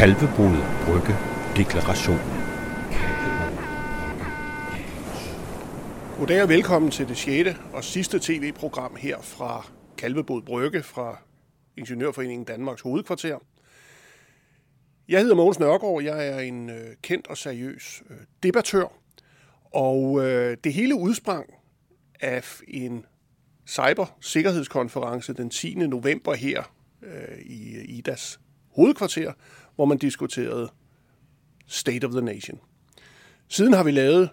Kalvebod Brygge Deklarationen. Goddag og velkommen til det 6. og sidste tv-program her fra Kalvebod Brygge fra Ingeniørforeningen Danmarks hovedkvarter. Jeg hedder Mogens Nørgaard, jeg er en øh, kendt og seriøs øh, debattør, og øh, det hele udsprang af en cybersikkerhedskonference den 10. november her i IDAS hovedkvarter, hvor man diskuterede State of the Nation. Siden har vi lavet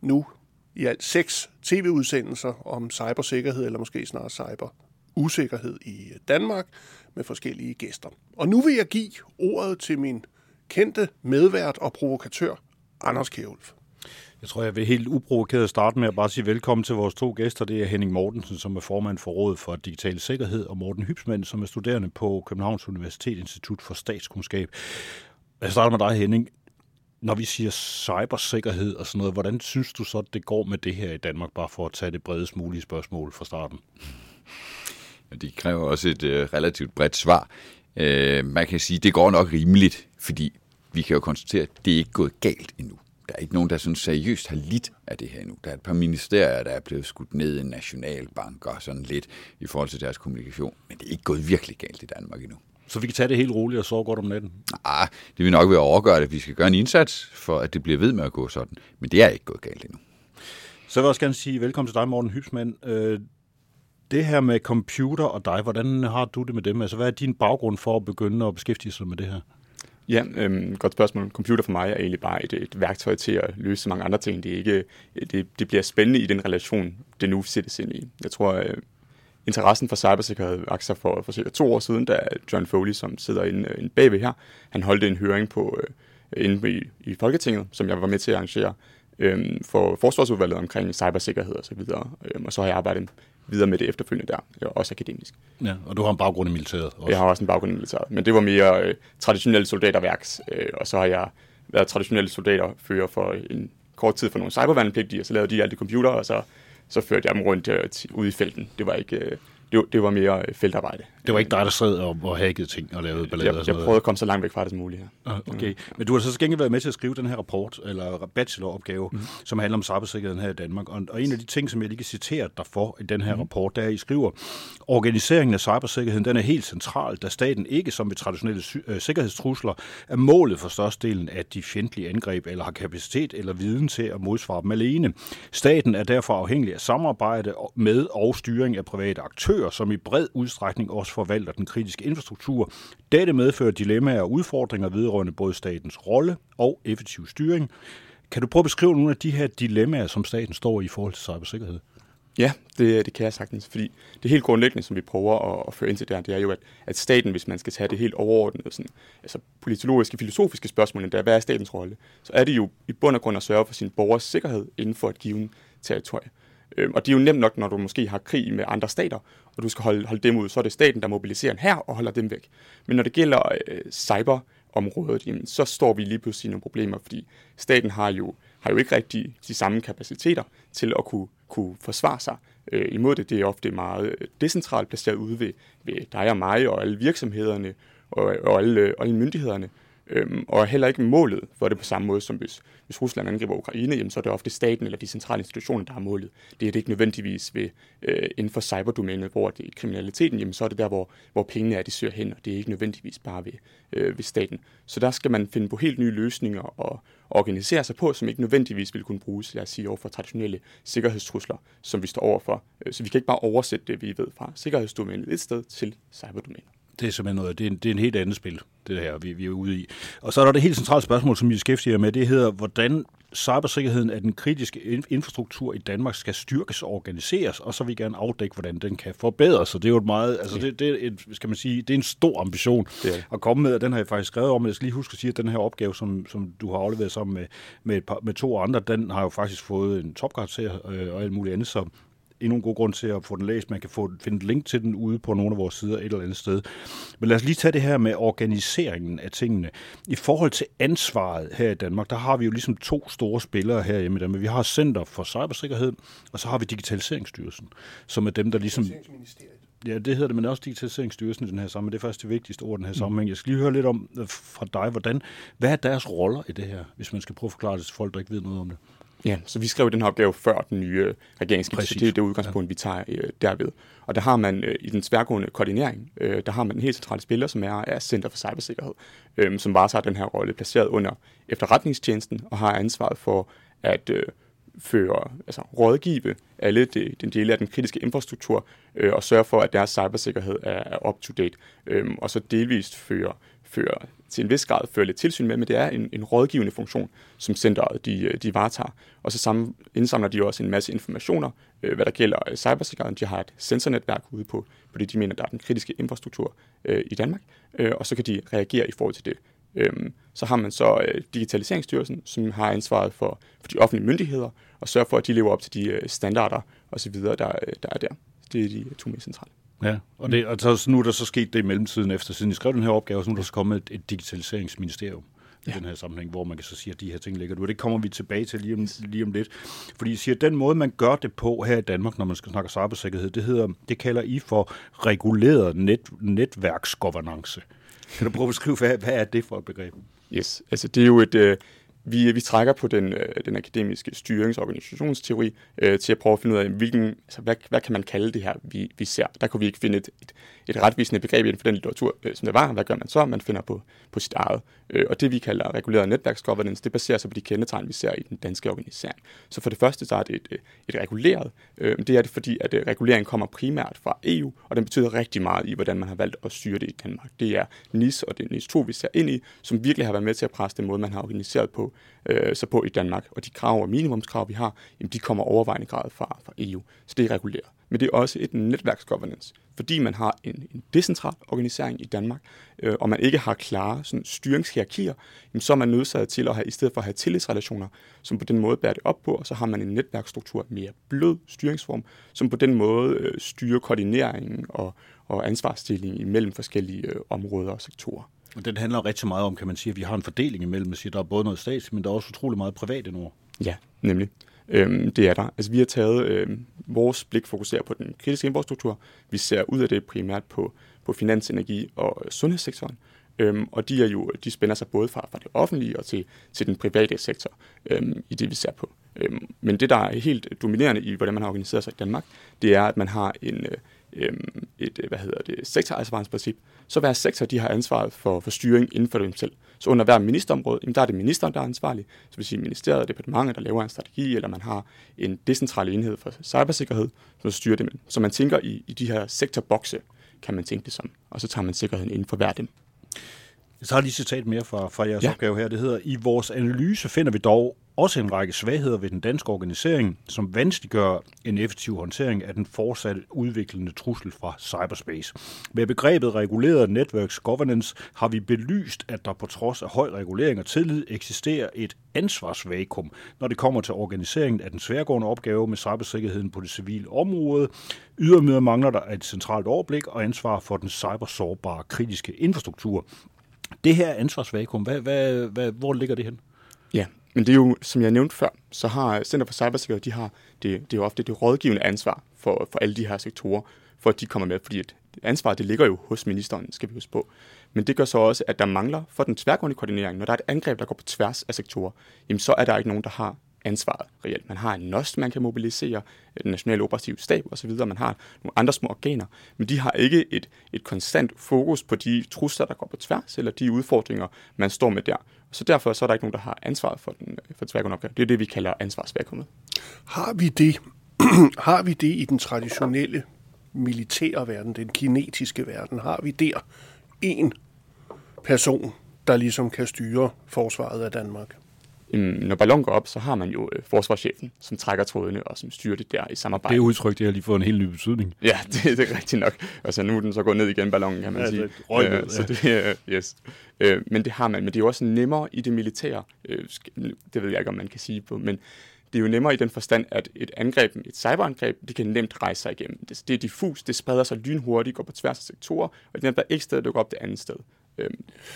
nu i alt seks tv-udsendelser om cybersikkerhed, eller måske snarere cyberusikkerhed i Danmark, med forskellige gæster. Og nu vil jeg give ordet til min kendte medvært og provokatør, Anders Kjærulf. Jeg tror, jeg vil helt uprovokeret starte med at bare sige velkommen til vores to gæster. Det er Henning Mortensen, som er formand for Rådet for Digital Sikkerhed, og Morten Hybsmand, som er studerende på Københavns Universitet Institut for Statskundskab. Jeg starter med dig, Henning. Når vi siger cybersikkerhed og sådan noget, hvordan synes du så, det går med det her i Danmark, bare for at tage det bredest mulige spørgsmål fra starten? Det kræver også et øh, relativt bredt svar. Øh, man kan sige, det går nok rimeligt, fordi vi kan jo konstatere, at det er ikke gået galt endnu. Der er ikke nogen, der sådan seriøst har lidt af det her endnu. Der er et par ministerier, der er blevet skudt ned i en nationalbank og sådan lidt i forhold til deres kommunikation. Men det er ikke gået virkelig galt i Danmark endnu. Så vi kan tage det helt roligt og sove godt om natten? Nej, det vil nok være overgøre det. Vi skal gøre en indsats for, at det bliver ved med at gå sådan. Men det er ikke gået galt endnu. Så vil jeg også gerne sige velkommen til dig, Morten Hybsmand. Øh, det her med computer og dig, hvordan har du det med dem? Altså, hvad er din baggrund for at begynde at beskæftige sig med det her? Ja, øhm, godt spørgsmål. Computer for mig er egentlig bare et, et værktøj til at løse så mange andre ting. Det, er ikke, det, det bliver spændende i den relation, det nu sættes ind i. Jeg tror, øh, interessen for cybersikkerhed vokser for, for cirka to år siden, da John Foley, som sidder inde, øh, inde bagved her, han holdt en høring på øh, inde i, i Folketinget, som jeg var med til at arrangere, øh, for forsvarsudvalget omkring cybersikkerhed og så videre. Øh, og så har jeg arbejdet videre med det efterfølgende der, også akademisk. Ja, og du har en baggrund i militæret også? Jeg har også en baggrund i militæret, men det var mere øh, traditionelle soldaterværks, øh, og så har jeg været traditionelle soldaterfører for en kort tid for nogle cybervandpligtige, og så lavede de alt i computer, og så, så førte jeg dem rundt øh, ude i felten. Det var ikke... Øh, det, det var mere øh, feltarbejde. Det var ikke dig, der sad og, og hackede ting og lavede ballade? Jeg, jeg prøvede at komme så langt væk fra det som muligt her. Ah, okay, men du har så gengæld været med til at skrive den her rapport, eller bacheloropgave, mm. som handler om cybersikkerheden her i Danmark. Og, og en af de ting, som jeg lige kan citere dig for i den her mm. rapport, der er, I skriver, organiseringen af cybersikkerheden, den er helt central, da staten ikke som ved traditionelle øh, sikkerhedstrusler er målet for størstedelen af de fjendtlige angreb, eller har kapacitet eller viden til at modsvare dem alene. Staten er derfor afhængig af samarbejde med og styring af private aktører, som i bred udstrækning også forvalter den kritiske infrastruktur. Dette medfører dilemmaer og udfordringer vedrørende både statens rolle og effektiv styring. Kan du prøve at beskrive nogle af de her dilemmaer, som staten står i i forhold til cybersikkerhed? Ja, det, det kan jeg sagtens, fordi det helt grundlæggende, som vi prøver at, at føre ind til der, det er jo, at, at staten, hvis man skal tage det helt overordnet, sådan, altså politologiske, filosofiske spørgsmål, der, hvad er statens rolle, så er det jo i bund og grund at sørge for sin borgers sikkerhed inden for et givet territorie. Øhm, og det er jo nemt nok, når du måske har krig med andre stater, og du skal holde, holde dem ud, så er det staten, der mobiliserer en her og holder dem væk. Men når det gælder øh, cyberområdet, jamen, så står vi lige pludselig i nogle problemer, fordi staten har jo, har jo ikke rigtig de samme kapaciteter til at kunne, kunne forsvare sig øh, imod det. Det er ofte meget øh, decentralt placeret ude ved, ved dig og mig og alle virksomhederne og, og alle, øh, alle myndighederne. Øhm, og heller ikke målet for det på samme måde, som hvis, hvis Rusland angriber Ukraine, jamen, så er det ofte staten eller de centrale institutioner, der har målet. Det er det ikke nødvendigvis ved, øh, inden for cyberdomænet, hvor det er kriminaliteten, jamen, så er det der, hvor, hvor pengene er, de søger hen, og det er ikke nødvendigvis bare ved, øh, ved staten. Så der skal man finde på helt nye løsninger og organisere sig på, som ikke nødvendigvis vil kunne bruges, lad os sige, over for traditionelle sikkerhedstrusler, som vi står overfor. Øh, så vi kan ikke bare oversætte det, vi ved fra sikkerhedsdomænet et sted til cyberdomænet det er simpelthen noget, det er, en, det er en helt andet spil, det her, vi, vi er ude i. Og så er der det helt centrale spørgsmål, som vi beskæftiger med, det hedder, hvordan cybersikkerheden af den kritiske infrastruktur i Danmark skal styrkes og organiseres, og så vil vi gerne afdække, hvordan den kan forbedres. Så det er jo et meget, altså det, det er et, skal man sige, det er en stor ambition det at komme med, og den har jeg faktisk skrevet om. Jeg skal lige huske at sige, at den her opgave, som, som du har afleveret sammen med, med, par, med to andre, den har jo faktisk fået en topkarakter øh, og alt muligt andet, så endnu en god grund til at få den læst. Man kan få, finde et link til den ude på nogle af vores sider et eller andet sted. Men lad os lige tage det her med organiseringen af tingene. I forhold til ansvaret her i Danmark, der har vi jo ligesom to store spillere her. Der. Men vi har Center for Cybersikkerhed, og så har vi Digitaliseringsstyrelsen, som er dem, der ligesom... Ja, det hedder det, men også Digitaliseringsstyrelsen i den her sammenhæng. Det er faktisk det vigtigste ord i den her sammenhæng. Jeg skal lige høre lidt om øh, fra dig, hvordan, hvad er deres roller i det her, hvis man skal prøve at forklare det til folk, der ikke ved noget om det? Ja, så vi skrev den her opgave før den nye regeringsskifte. Det er det udgangspunkt, ja. vi tager øh, derved. Og der har man øh, i den tværgående koordinering, øh, der har man en helt central spiller, som er, er Center for Cybersikkerhed, øh, som varetager den her rolle, placeret under efterretningstjenesten og har ansvaret for at øh, føre, altså rådgive alle de, den dele af den kritiske infrastruktur øh, og sørge for, at deres cybersikkerhed er, er up-to-date. Øh, og så delvist føre, føre til en vis grad føre lidt tilsyn med, men det er en, en rådgivende funktion, som centeret de, de varetager. Og så sammen indsamler de også en masse informationer, øh, hvad der gælder øh, cybersikkerheden. De har et sensornetværk ude på, fordi de mener, der er den kritiske infrastruktur øh, i Danmark, øh, og så kan de reagere i forhold til det. Øhm, så har man så øh, Digitaliseringsstyrelsen, som har ansvaret for, for de offentlige myndigheder, og sørger for, at de lever op til de øh, standarder osv., der, øh, der er der. Det er de to mest centrale. Ja, og, det, og så, nu er der så sket det i mellemtiden efter, siden I skrev den her opgave, så nu er der så kommet et, et digitaliseringsministerium i ja. den her sammenhæng, hvor man kan så sige, at de her ting ligger du. Og det kommer vi tilbage til lige om, lige om lidt. Fordi I siger, at den måde, man gør det på her i Danmark, når man skal snakke cybersikkerhed, det, hedder, det kalder I for reguleret net, netværksgovernance. Kan du prøve at beskrive, hvad, hvad er det for et begreb? Yes, altså det er jo et, øh, vi, vi trækker på den, øh, den akademiske styrings- øh, til at prøve at finde ud af, hvilken, altså, hvad, hvad kan man kalde det her, vi, vi ser. Der kunne vi ikke finde et, et, et retvisende begreb inden for den litteratur, øh, som det var. Hvad gør man så? Man finder på, på sit eget. Øh, og det, vi kalder reguleret netværksgovernance, det baserer sig på de kendetegn, vi ser i den danske organisering. Så for det første, så er det et, øh, et reguleret. Øh, det er det, fordi at reguleringen regulering kommer primært fra EU, og den betyder rigtig meget i, hvordan man har valgt at styre det i Danmark. Det er NIS og det er NIS 2, vi ser ind i, som virkelig har været med til at presse den måde, man har organiseret på øh, sig på i Danmark. Og de krav og minimumskrav, vi har, jamen, de kommer overvejende grad fra, fra EU. Så det er reguleret. Men det er også et netværksgovernance, fordi man har en, en decentral organisering i Danmark, øh, og man ikke har klare sådan, styringshierarkier, jamen, så er man nødsaget til at have, i stedet for at have tillidsrelationer, som på den måde bærer det op på, og så har man en netværksstruktur, mere blød styringsform, som på den måde øh, styrer koordineringen og, og ansvarsstillingen imellem forskellige øh, områder og sektorer. Og den handler rigtig meget om, kan man sige, at vi har en fordeling imellem. At der er både noget statsligt, men der er også utrolig meget privat endnu. Ja, nemlig. Øhm, det er der. Altså, vi har taget øhm, vores blik fokuserer på den kritiske infrastruktur. Vi ser ud af det primært på, på finans, energi og sundhedssektoren. Øhm, og de, er jo, de spænder sig både fra, fra det offentlige og til, til den private sektor øhm, i det, vi ser på. Øhm, men det, der er helt dominerende i, hvordan man har organiseret sig i Danmark, det er, at man har en, øh, øhm, et øh, hvad hedder det, sektoransvarsprincip. Så hver sektor de har ansvaret for, for styring inden for dem selv. Så under hver ministerområde, jamen der er det ministeren, der er ansvarlig. Så vil sige ministeriet og departementet, der laver en strategi, eller man har en decentral enhed for cybersikkerhed, som styrer det. med. Så man tænker i, i de her sektorbokse, kan man tænke det som. Og så tager man sikkerheden inden for hver dem. Så har lige citat mere fra, fra jeres ja. opgave her. Det hedder, i vores analyse finder vi dog også en række svagheder ved den danske organisering, som vanskeliggør en effektiv håndtering af den fortsatte udviklende trussel fra cyberspace. Med begrebet reguleret networks governance har vi belyst, at der på trods af høj regulering og tillid eksisterer et ansvarsvakuum, når det kommer til organiseringen af den sværgående opgave med cybersikkerheden på det civile område. Ydermere mangler der et centralt overblik og ansvar for den cybersårbare kritiske infrastruktur. Det her ansvarsvakuum, hvad, hvad, hvad, hvor ligger det hen? Ja, men det er jo, som jeg nævnte før, så har Center for Cybersikkerhed, de har det, det er jo ofte det rådgivende ansvar for, for alle de her sektorer, for at de kommer med, fordi ansvaret det ligger jo hos ministeren, skal vi huske på. Men det gør så også, at der mangler for den tværgående koordinering. Når der er et angreb, der går på tværs af sektorer, jamen så er der ikke nogen, der har ansvaret reelt. Man har en NOST, man kan mobilisere, øh, den nationale operative stab osv., man har nogle andre små organer, men de har ikke et, et konstant fokus på de trusler, der går på tværs, eller de udfordringer, man står med der. Så derfor så er der ikke nogen, der har ansvaret for den øh, for tværgående opgave. Det er det, vi kalder ansvarsvakuumet. Har vi det, har vi det i den traditionelle militære verden, den kinetiske verden? Har vi der en person, der ligesom kan styre forsvaret af Danmark? Når ballon går op, så har man jo øh, forsvarschefen, som trækker trådene og som styrer det der i samarbejde. Det udtryk, det har lige fået en helt ny betydning. Ja, det, det er rigtigt nok. Altså nu er den så gået ned igen, ballonen, kan man ja, sige. Det ned, øh, så det, uh, yes. uh, men det har man, men det er jo også nemmere i det militære. Uh, det ved jeg ikke, om man kan sige på, men det er jo nemmere i den forstand, at et angreb, et cyberangreb, det kan nemt rejse sig igennem. Det, det er diffus, det spreder sig lynhurtigt, går på tværs af sektorer, og det er der ikke sted, går op det andet sted. Uh,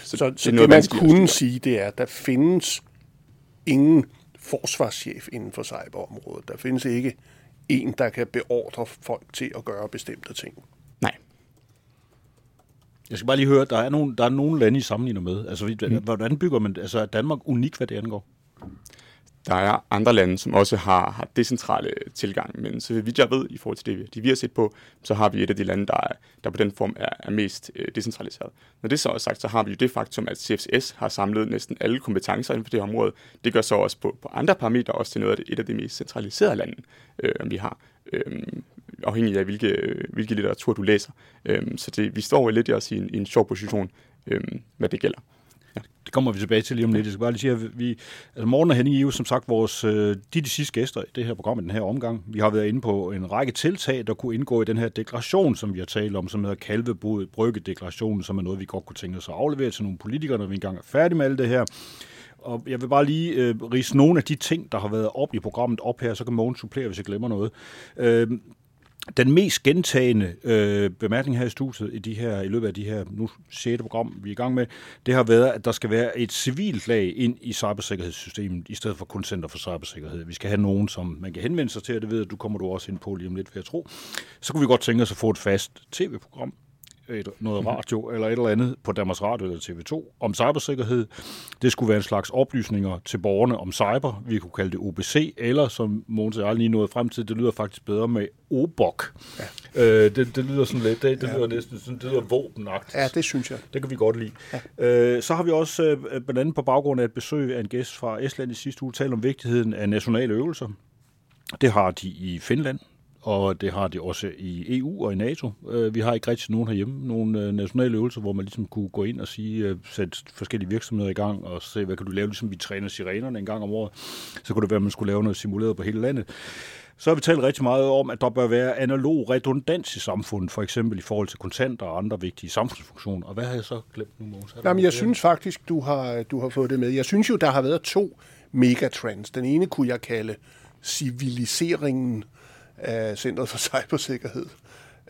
så, så, det, så det man kunne sige, det er, at der findes ingen forsvarschef inden for cyberområdet. Der findes ikke en, der kan beordre folk til at gøre bestemte ting. Nej. Jeg skal bare lige høre, der er nogle, der er nogle lande, I sammenligner med. Altså, mm. hvordan bygger man, altså er Danmark unik, hvad det angår? Der er andre lande, som også har, har decentrale tilgang, men så vidt jeg ved, i forhold til det, de vi har set på, så har vi et af de lande, der, er, der på den form er, er mest øh, decentraliseret. Når det så er sagt, så har vi jo det faktum, at CFS har samlet næsten alle kompetencer inden for det her område. Det gør så også på, på andre parametre også til noget af det, et af de mest centraliserede lande, øh, vi har. Øh, afhængig af, hvilke, hvilke litteratur du læser. Øh, så det, vi står jo lidt også i en, i en sjov position, øh, hvad det gælder. Ja. Det kommer vi tilbage til lige om lidt. Jeg skal bare lige sige, at vi, altså Morten og Henning er jo som sagt vores, øh, de, de sidste gæster i det her program i den her omgang. Vi har været inde på en række tiltag, der kunne indgå i den her deklaration, som vi har talt om, som hedder Kalvebod Brygge-deklarationen, som er noget, vi godt kunne tænke os at aflevere til nogle politikere, når vi engang er færdige med alt det her. Og jeg vil bare lige øh, rise nogle af de ting, der har været op i programmet op her, så kan Mogens supplere, hvis jeg glemmer noget. Øh, den mest gentagende øh, bemærkning her i studiet i, de her, i løbet af de her nu 6. program, vi er i gang med, det har været, at der skal være et civilt lag ind i cybersikkerhedssystemet, i stedet for kun Center for Cybersikkerhed. Vi skal have nogen, som man kan henvende sig til, og det ved du kommer du også ind på lige om lidt, vil jeg tro. Så kunne vi godt tænke os at få et fast tv-program, et, noget radio eller et eller andet på Danmarks Radio eller TV2 om cybersikkerhed. Det skulle være en slags oplysninger til borgerne om cyber. Vi kunne kalde det OBC, eller som Mogens og jeg lige nåede frem til, det lyder faktisk bedre med OBOK. Ja. Øh, det, det lyder sådan lidt, det, det ja. lyder næsten sådan, det lyder våbenagtigt. Ja, det synes jeg. Det kan vi godt lide. Ja. Øh, så har vi også øh, blandt andet på baggrund af et besøg af en gæst fra Estland i sidste uge talt om vigtigheden af nationale øvelser. Det har de i Finland, og det har de også i EU og i NATO. Øh, vi har ikke rigtig nogen herhjemme, nogle øh, nationale øvelser, hvor man ligesom kunne gå ind og sige, øh, sætte forskellige virksomheder i gang og se, hvad kan du lave, ligesom vi træner sirenerne en gang om året. Så kunne det være, at man skulle lave noget simuleret på hele landet. Så har vi talt rigtig meget om, at der bør være analog redundans i samfundet, for eksempel i forhold til kontanter og andre vigtige samfundsfunktioner. Og hvad har jeg så glemt nu, Mås? Jamen, jeg synes faktisk, du har, du har fået det med. Jeg synes jo, der har været to megatrends. Den ene kunne jeg kalde civiliseringen af Centret for Cybersikkerhed.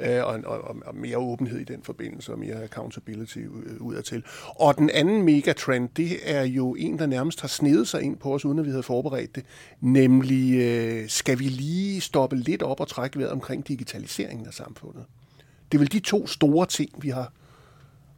Øh, og, og, og mere åbenhed i den forbindelse, og mere accountability øh, udadtil. Og den anden megatrend, det er jo en, der nærmest har snedet sig ind på os, uden at vi havde forberedt det, nemlig øh, skal vi lige stoppe lidt op og trække vejret omkring digitaliseringen af samfundet. Det er vel de to store ting, vi har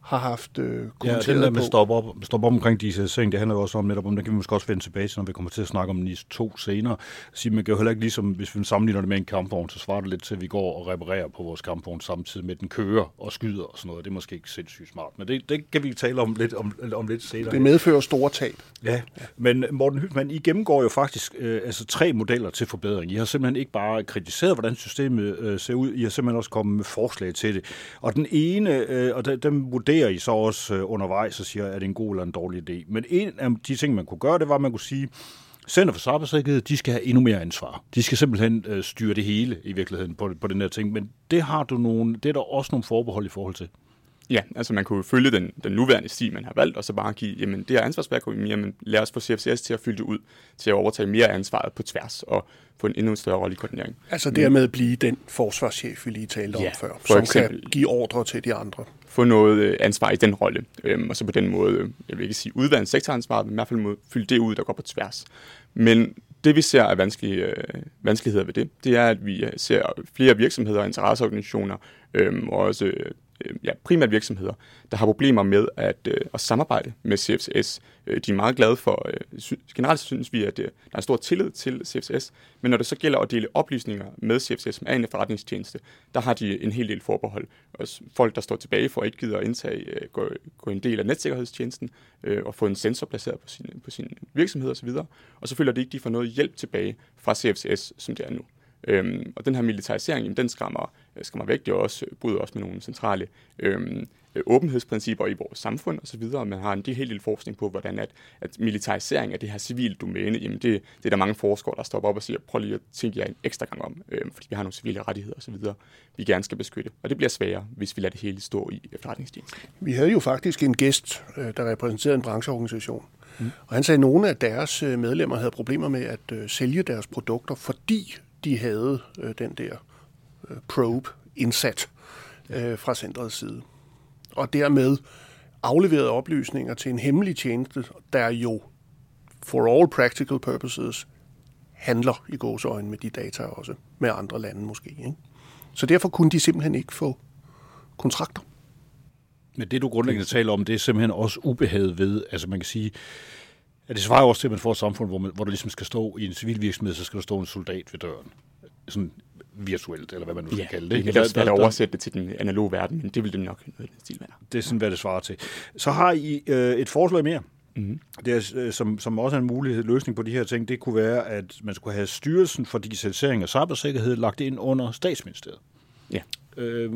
har haft øh, kommenteret Ja, den der med stop op, stop op omkring digitalisering, det handler jo også om netop om, den kan vi måske også vende tilbage til, når vi kommer til at snakke om NIS 2 senere. Så man kan jo heller ikke ligesom, hvis vi sammenligner det med en kampvogn, så svarer det lidt til, at vi går og reparerer på vores kampvogn samtidig med, at den kører og skyder og sådan noget. Det er måske ikke sindssygt smart, men det, det kan vi tale om lidt, om, om lidt senere. Det medfører store tab. Ja, men Morten Hytman, I gennemgår jo faktisk øh, altså tre modeller til forbedring. I har simpelthen ikke bare kritiseret, hvordan systemet øh, ser ud, I har simpelthen også kommet med forslag til det. Og den ene, øh, og dem, dem vurderer I så også øh, undervejs og siger, er det en god eller en dårlig idé. Men en af de ting, man kunne gøre, det var, at man kunne sige, Center for Cybersikkerhed, de skal have endnu mere ansvar. De skal simpelthen øh, styre det hele i virkeligheden på, på den her ting. Men det har du nogle, det er der også nogle forbehold i forhold til. Ja, altså man kunne følge den, den nuværende sti, man har valgt, og så bare give, jamen det her ansvarsbærk, jamen lad os få CFCS til at fylde det ud, til at overtage mere ansvaret på tværs, og få en endnu større rolle i koordinering. Altså dermed blive den forsvarschef, vi lige talte om Ja, før, for som eksempel. kan give ordre til de andre. Få noget øh, ansvar i den rolle, øhm, og så på den måde, øh, jeg vil ikke sige udvande sektoransvaret, men i hvert fald måde fylde det ud, der går på tværs. Men det vi ser af vanskelige, øh, vanskeligheder ved det, det er, at vi ser flere virksomheder og interesseorganisationer, øhm, og også øh, øh, ja, primært virksomheder, der har problemer med at, øh, at samarbejde med CFCS. Øh, de er meget glade for, øh, sy- generelt synes vi, at øh, der er stor tillid til CFCS, men når det så gælder at dele oplysninger med CFCS, som er en efterretningstjeneste, der har de en hel del forbehold. Også folk, der står tilbage for at ikke gider at indtage, øh, gå, gå en del af netsikkerhedstjenesten øh, og få en sensor placeret på sin, på sin virksomhed osv. Og så føler de ikke, de får noget hjælp tilbage fra CFCS, som det er nu. Øhm, og den her militarisering, jamen, den skræmmer, øh, skræmmer væk. Det er også, bryder også med nogle centrale øhm, øh, åbenhedsprincipper i vores samfund osv. Og man har en hel del forskning på, hvordan at, at militarisering af det her civile domæne, jamen det, det er der mange forskere, der stopper op og siger, prøv lige at tænke jer en ekstra gang om, øhm, fordi vi har nogle civile rettigheder osv., vi gerne skal beskytte. Og det bliver sværere, hvis vi lader det hele stå i efterretningstjenesten. Vi havde jo faktisk en gæst, øh, der repræsenterede en brancheorganisation, mm. og han sagde, at nogle af deres øh, medlemmer havde problemer med at øh, sælge deres produkter, fordi de havde øh, den der øh, probe indsat øh, fra centrets side. Og dermed afleverede oplysninger til en hemmelig tjeneste, der jo for all practical purposes handler i gåseøjne med de data også, med andre lande måske. Ikke? Så derfor kunne de simpelthen ikke få kontrakter. Men det, du grundlæggende taler om, det er simpelthen også ubehaget ved, altså man kan sige, at det svarer også til, at man får et samfund, hvor, man, hvor der ligesom skal stå i en civil virksomhed, så skal der stå en soldat ved døren. Sådan virtuelt, eller hvad man nu skal Ja, kalde det det. er svært at oversætte det til den analoge verden, men det vil det nok noget i den stil være. Det er sådan, hvad det svarer til. Så har I øh, et forslag mere. Mhm. Det er, øh, som, som også er en mulighed løsning på de her ting, det kunne være, at man skulle have Styrelsen for Digitalisering og Cybersikkerhed lagt ind under statsministeriet. Ja. Øh,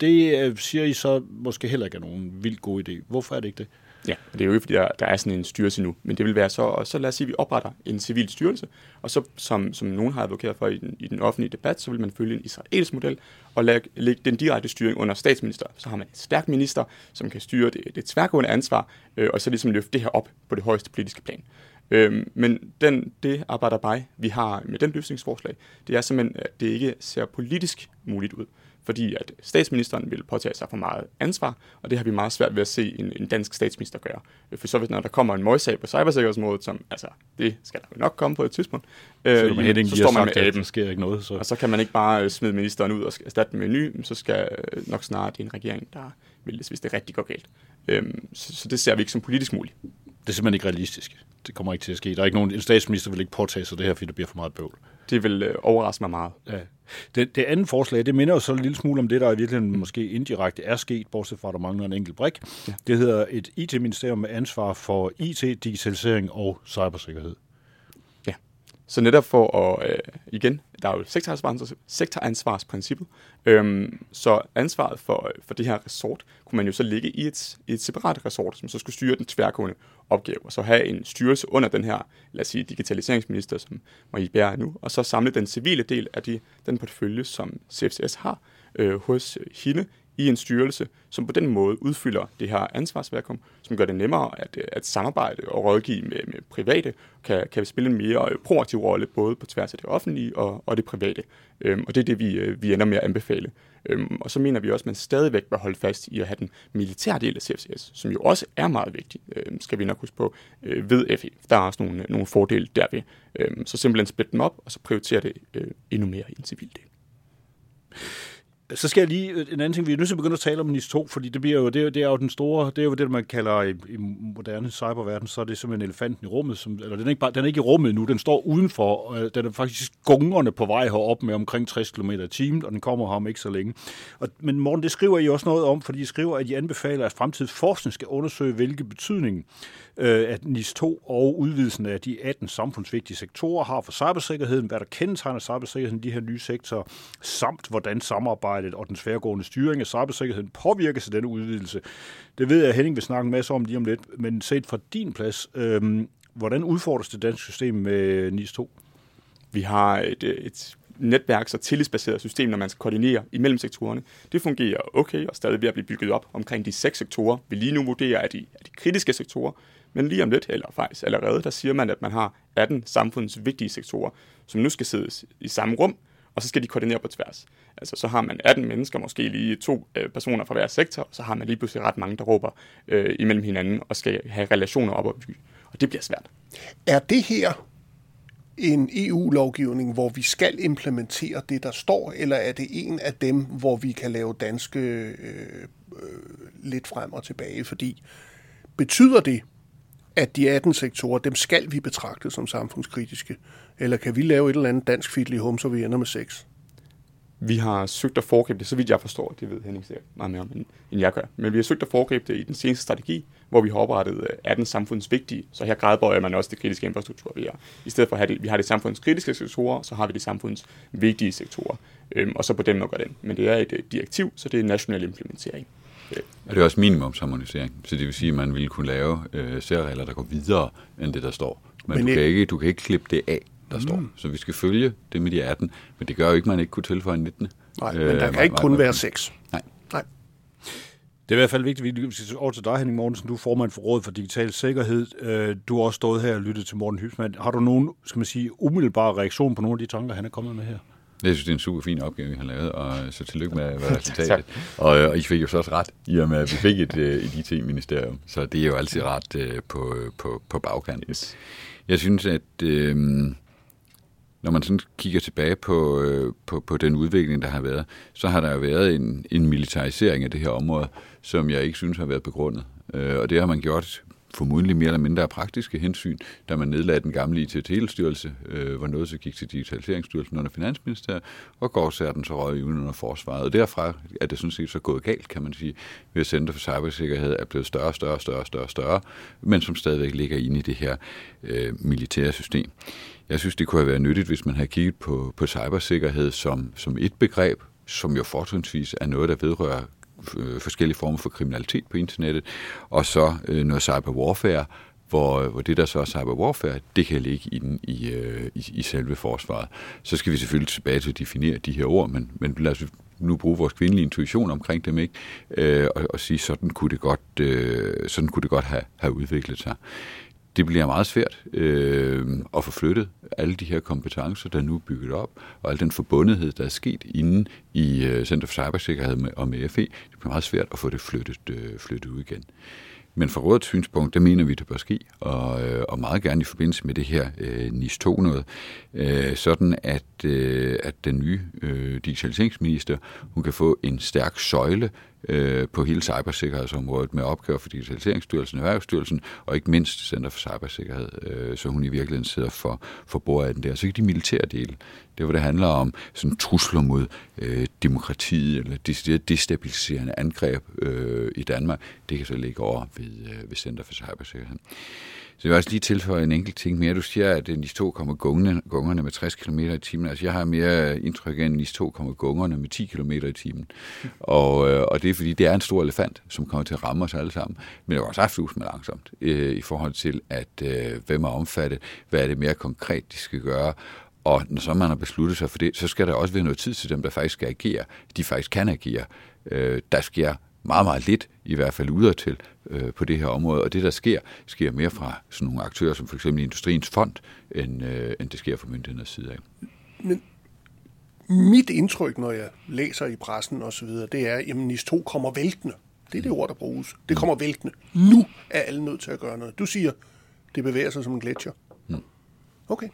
det øh, siger I så måske heller ikke er nogen vildt god idé. Hvorfor er det ikke det? Ja, og det er jo ikke, fordi der, der er sådan en styrelse nu, men det vil være så, og så lad os sige, at vi opretter en civil styrelse, og så, som, som nogen har advokeret for i den, i den offentlige debat, så vil man følge en israelsk model og lægge, lægge den direkte styring under statsminister. Så har man en stærk minister, som kan styre det, det tværgående ansvar, øh, og så ligesom løfte det her op på det højeste politiske plan. Øh, men den, det arbejder bare, vi har med den løsningsforslag, det er simpelthen, at det ikke ser politisk muligt ud. Fordi at statsministeren vil påtage sig for meget ansvar, og det har vi meget svært ved at se en, en dansk statsminister gøre. For så hvis når der kommer en møgssag på cybersikkerhedsområdet, som altså, det skal der jo nok komme på et tidspunkt, øh, Så, jamen, så står man med aben. der sker ikke noget. Så. Og så kan man ikke bare øh, smide ministeren ud og erstatte den med en ny, så skal øh, nok snart en regering, der vælges, hvis det rigtig går galt. Øhm, så, så det ser vi ikke som politisk muligt. Det er simpelthen ikke realistisk. Det kommer ikke til at ske. Der er ikke nogen, en statsminister vil ikke påtage sig det her, fordi der bliver for meget bøvl. Det vil øh, overraske mig meget. Ja. Det, det andet forslag, det minder jo så en lille smule om det, der i virkeligheden måske indirekte er sket, bortset fra, at der mangler en enkelt brik. Ja. Det hedder et IT-ministerium med ansvar for IT, digitalisering og cybersikkerhed. Så netop for at, øh, igen, der er jo sektoransvars, sektoransvarsprincippet, øhm, så ansvaret for, øh, for det her resort kunne man jo så ligge i et, i et separat resort, som så skulle styre den tværgående opgave, og så have en styrelse under den her, lad os sige, digitaliseringsminister, som Marie Bjerg er nu, og så samle den civile del af de, den portefølje, som CFCS har øh, hos hende, i en styrelse, som på den måde udfylder det her ansvarsværkum, som gør det nemmere at, øh, at samarbejde og rådgive med, med private, kan, kan spille en mere øh, proaktiv rolle, både på tværs af det offentlige og, og det private. Øhm, og det er det, vi, øh, vi ender med at anbefale. Øhm, og så mener vi også, at man stadigvæk bør holde fast i at have den militære del af CFCS, som jo også er meget vigtig, øhm, skal vi nok huske på, øh, ved FE. Der er også nogle, nogle fordele derved. Øhm, så simpelthen splitte dem op, og så prioritere det øh, endnu mere i en civil del. Så skal jeg lige, øh, en anden ting, vi er nødt til at begynde at tale om NIS 2, fordi det, bliver jo, det, er, jo- det er jo den store, det er jo det, man kalder i, i moderne cyberverden, så er det simpelthen elefanten i rummet, som, eller den er, ikke bare, den er ikke i rummet nu, den står udenfor, og øh, den er faktisk gungerne på vej herop med omkring 60 km i timen, og den kommer her om ikke så længe. Og, men Morten, det skriver I også noget om, fordi I skriver, at I anbefaler, at fremtidig forskning skal undersøge, hvilke betydning øh, at NIS 2 og udvidelsen af de 18 samfundsvigtige sektorer har for cybersikkerheden, hvad der kendetegner cybersikkerheden i de her nye sektorer, samt hvordan samarbejdet og den tværgående styring af cybersikkerheden påvirkes af denne udvidelse. Det ved jeg, at Henning vil snakke en masse om lige om lidt, men set fra din plads, øh, hvordan udfordres det danske system med NIS 2? Vi har et, øh, et netværks- og tillidsbaseret system, når man skal koordinere imellem sektorerne. Det fungerer okay og stadig ved at blive bygget op omkring de seks sektorer, vi lige nu vurderer er de, er de kritiske sektorer. Men lige om lidt, eller faktisk allerede, der siger man, at man har 18 samfundets vigtige sektorer, som nu skal sidde i samme rum, og så skal de koordinere på tværs. Altså så har man 18 mennesker, måske lige to øh, personer fra hver sektor, og så har man lige pludselig ret mange, der råber øh, imellem hinanden og skal have relationer op og by. Og det bliver svært. Er det her en EU-lovgivning, hvor vi skal implementere det, der står, eller er det en af dem, hvor vi kan lave danske øh, øh, lidt frem og tilbage? Fordi betyder det, at de 18 sektorer, dem skal vi betragte som samfundskritiske? Eller kan vi lave et eller andet dansk fiddly home, så vi ender med 6? Vi har søgt at foregribe det, så vidt jeg forstår, det ved Henning sikkert meget mere om, end- end jeg gør. Men vi har søgt at foregribe det i den seneste strategi, hvor vi har oprettet øh, 18 samfundsvigtige, så her gradbøjer man også det kritiske infrastruktur. Vi har, I stedet for at have det, vi har de samfundskritiske sektorer, så har vi de samfundsvigtige sektorer. Øhm, og så på den måde gør den. Men det er et øh, direktiv, så det er national implementering. Øh, Og det er også minimumsharmonisering. Så det vil sige, at man ville kunne lave øh, særregler, der går videre end det, der står. Men, Men du, det- kan ikke, du kan ikke klippe det af, der mm. står. Så vi skal følge det med de 18. Men det gør jo ikke, at man ikke kunne tilføje en 19. Nej, men der kan ikke kun være 6. Nej. Nej. Det er i hvert fald vigtigt, vi skal over til dig, Henning Mortensen. Du er formand for Rådet for Digital Sikkerhed. Øh, Du har også stået her og lyttet til Morten Hybsmann. Har du nogen, skal man sige, umiddelbare reaktion på nogle af de tanker, han er kommet med her? Jeg synes, det er en super fin opgave, vi har lavet, og så tillykke med, resultatet. og, og I fik jo så også ret, i og med, at vi fik et, øh, et IT-ministerium. Så det er jo altid ret øh, på, på, på bagkanten. Yes. Jeg synes, at øh, når man sådan kigger tilbage på, øh, på, på den udvikling, der har været, så har der jo været en, en militarisering af det her område, som jeg ikke synes har været begrundet. Øh, og det har man gjort formodentlig mere eller mindre af praktiske hensyn, da man nedlagde den gamle IT-telestyrelse, øh, hvor noget så gik til Digitaliseringsstyrelsen under Finansministeriet, og går så den så røg uden under forsvaret. Og derfra er det sådan set så gået galt, kan man sige, ved at Center for Cybersikkerhed er blevet større, større, større, større, større, men som stadigvæk ligger inde i det her øh, militære system. Jeg synes, det kunne have været nyttigt, hvis man havde kigget på, på cybersikkerhed som, som et begreb, som jo fortrinsvis er noget, der vedrører øh, forskellige former for kriminalitet på internettet, og så øh, noget cyber warfare, hvor, hvor det der så er cyber warfare, det kan ligge inde i, øh, i, i selve forsvaret. Så skal vi selvfølgelig tilbage til at definere de her ord, men, men lad os nu bruge vores kvindelige intuition omkring dem, ikke? Øh, og, og sige, sådan kunne det godt, øh, sådan kunne det godt have, have udviklet sig det bliver meget svært øh, at få flyttet alle de her kompetencer, der nu er bygget op, og al den forbundethed, der er sket inde i øh, Center for Cybersikkerhed med, og med FE, det bliver meget svært at få det flyttet, øh, flyttet ud igen. Men fra rådets synspunkt, der mener vi, det bør ske, og, øh, og meget gerne i forbindelse med det her øh, NIS 2 noget, øh, sådan at, øh, at den nye øh, digitaliseringsminister, hun kan få en stærk søjle øh, på hele cybersikkerhedsområdet med opgaver for Digitaliseringsstyrelsen, Erhvervsstyrelsen og ikke mindst Center for Cybersikkerhed, øh, så hun i virkeligheden sidder for, for bordet af den der. Så ikke de militære dele. Det hvor det handler om sådan trusler mod øh, demokratiet eller destabiliserende angreb øh, i Danmark, det kan så ligge over ved, øh, ved Center for Cybersikkerhed. Så jeg vil også lige tilføje en enkelt ting mere. Du siger, at øh, NIS 2 kommer gungerne, gungerne med 60 km i timen. Altså, jeg har mere indtryk af, at NIS 2 kommer gungerne med 10 km i timen. Og, øh, og det er, fordi det er en stor elefant, som kommer til at ramme os alle sammen. Men det er også med langsomt øh, i forhold til, at øh, hvem er omfattet, hvad er det mere konkret, de skal gøre. Og når så man har besluttet sig for det, så skal der også være noget tid til dem, der faktisk skal agere. De faktisk kan agere. Øh, der sker meget, meget lidt, i hvert fald udadtil, øh, på det her område. Og det, der sker, sker mere fra sådan nogle aktører som for eksempel Industriens Fond, end, øh, end det sker fra myndighedernes side af. Men mit indtryk, når jeg læser i pressen osv., det er, at NIS 2 kommer væltende. Det er det ord, der bruges. Det kommer væltende. Nu er alle nødt til at gøre noget. Du siger, det bevæger sig som en gletscher. Mm. Okay.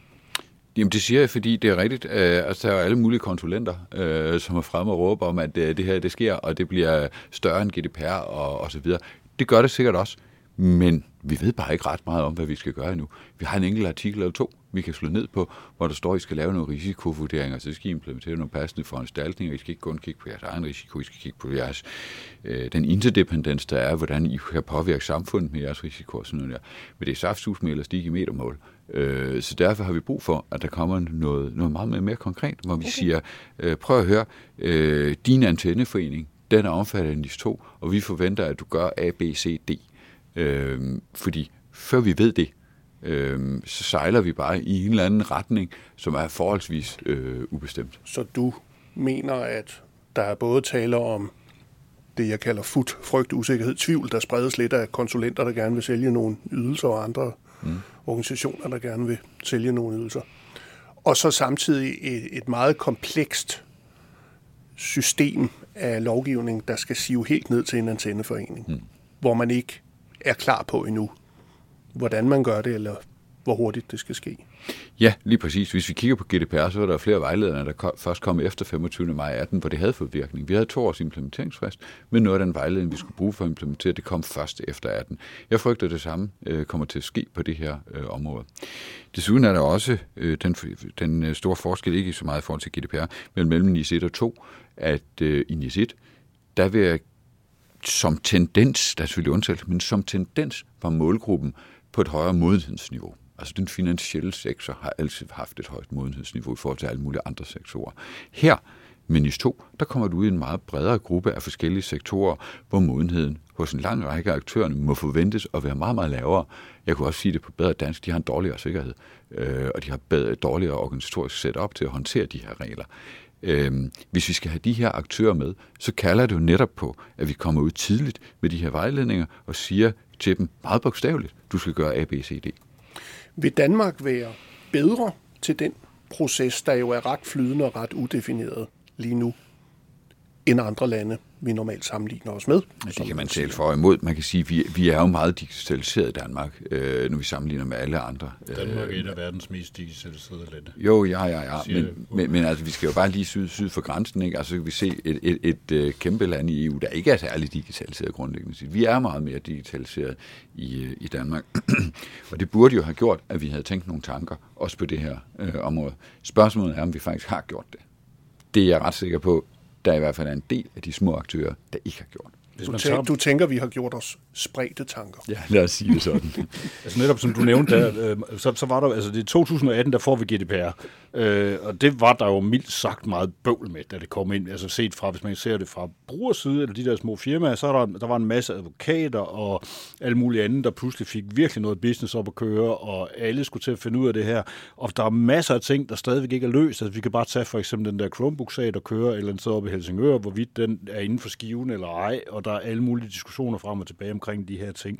Jamen det siger jeg, fordi det er rigtigt. Øh, altså, der er alle mulige konsulenter, øh, som er fremme og råber om, at øh, det her det sker, og det bliver større end GDPR og, og så videre. Det gør det sikkert også, men vi ved bare ikke ret meget om, hvad vi skal gøre nu. Vi har en enkelt artikel eller to, vi kan slå ned på, hvor der står, at I skal lave nogle risikovurderinger, så skal I implementere nogle passende foranstaltninger. I skal ikke kun kigge på jeres egen risiko, I skal kigge på jeres, øh, den interdependens, der er, hvordan I kan påvirke samfundet med jeres risiko og sådan noget der. Men det er saftsus med elastik i metermål. Øh, så derfor har vi brug for, at der kommer noget, noget meget mere, mere konkret, hvor vi okay. siger, øh, prøv at høre, øh, din antenneforening, den er omfattet af NIS 2, og vi forventer, at du gør A, B, C, D. Øh, fordi før vi ved det, øh, så sejler vi bare i en eller anden retning, som er forholdsvis øh, ubestemt. Så du mener, at der er både tale om det, jeg kalder fut, frygt, usikkerhed, tvivl, der spredes lidt af konsulenter, der gerne vil sælge nogle ydelser, og andre mm. Organisationer, der gerne vil sælge nogle ydelser. Og så samtidig et, et meget komplekst system af lovgivning, der skal sive helt ned til en antenneforening, mm. hvor man ikke er klar på endnu, hvordan man gør det, eller hvor hurtigt det skal ske. Ja, lige præcis. Hvis vi kigger på GDPR, så er der flere vejledere, der kom, først kom efter 25. maj 18, hvor det havde fået virkning. Vi havde to års implementeringsfrist, men noget af den vejledning, vi skulle bruge for at implementere, det kom først efter 18. Jeg frygter, det samme øh, kommer til at ske på det her øh, område. Desuden er der også øh, den, den øh, store forskel, ikke så meget i forhold til GDPR, men mellem NIS 1 og 2, at øh, i NIS 1, der vil som tendens, der er selvfølgelig undtagelse, men som tendens var målgruppen på et højere modenhedsniveau. Altså den finansielle sektor har altid haft et højt modenhedsniveau i forhold til alle mulige andre sektorer. Her, med 2, der kommer du ud i en meget bredere gruppe af forskellige sektorer, hvor modenheden hos en lang række af aktørerne må forventes at være meget, meget lavere. Jeg kunne også sige det på bedre dansk, de har en dårligere sikkerhed, øh, og de har bedre, dårligere organisatorisk setup til at håndtere de her regler. Øh, hvis vi skal have de her aktører med, så kalder det jo netop på, at vi kommer ud tidligt med de her vejledninger og siger til dem meget bogstaveligt, du skal gøre A, B, C, D. Vil Danmark være bedre til den proces, der jo er ret flydende og ret udefineret lige nu, end andre lande, vi normalt sammenligner os med. Ja, det kan man tale for og imod. Man kan sige, at vi, vi er jo meget digitaliseret i Danmark, øh, når vi sammenligner med alle andre. Danmark er et af verdens mest digitaliserede lande. Jo, ja, ja, ja. Men, men, men altså, vi skal jo bare lige syd, syd for grænsen. Ikke? Altså, så kan vi se et, et, et, et øh, kæmpe land i EU, der ikke er særlig digitaliseret grundlæggende. Vi er meget mere digitaliseret i, øh, i Danmark. og det burde jo have gjort, at vi havde tænkt nogle tanker, også på det her øh, område. Spørgsmålet er, om vi faktisk har gjort det. Det er jeg ret sikker på, der i hvert fald er en del af de små aktører, der ikke har gjort. Du, tænker, du tænker, vi har gjort os spredte tanker. Ja, lad os sige det sådan. altså netop som du nævnte der, øh, så, så var der, altså det er 2018, der får vi GDPR, øh, og det var der jo mildt sagt meget bøvl med, da det kom ind. Altså set fra, hvis man ser det fra brugerside, eller de der små firmaer, så er der, der var en masse advokater og alle mulige andre, der pludselig fik virkelig noget business op at køre, og alle skulle til at finde ud af det her. Og der er masser af ting, der stadigvæk ikke er løst. Altså vi kan bare tage for eksempel den der Chromebook-sag, der kører et eller andet sted oppe i Helsingør, hvorvidt den er inden for skiven eller ej, og der er alle mulige diskussioner frem og tilbage omkring de her ting.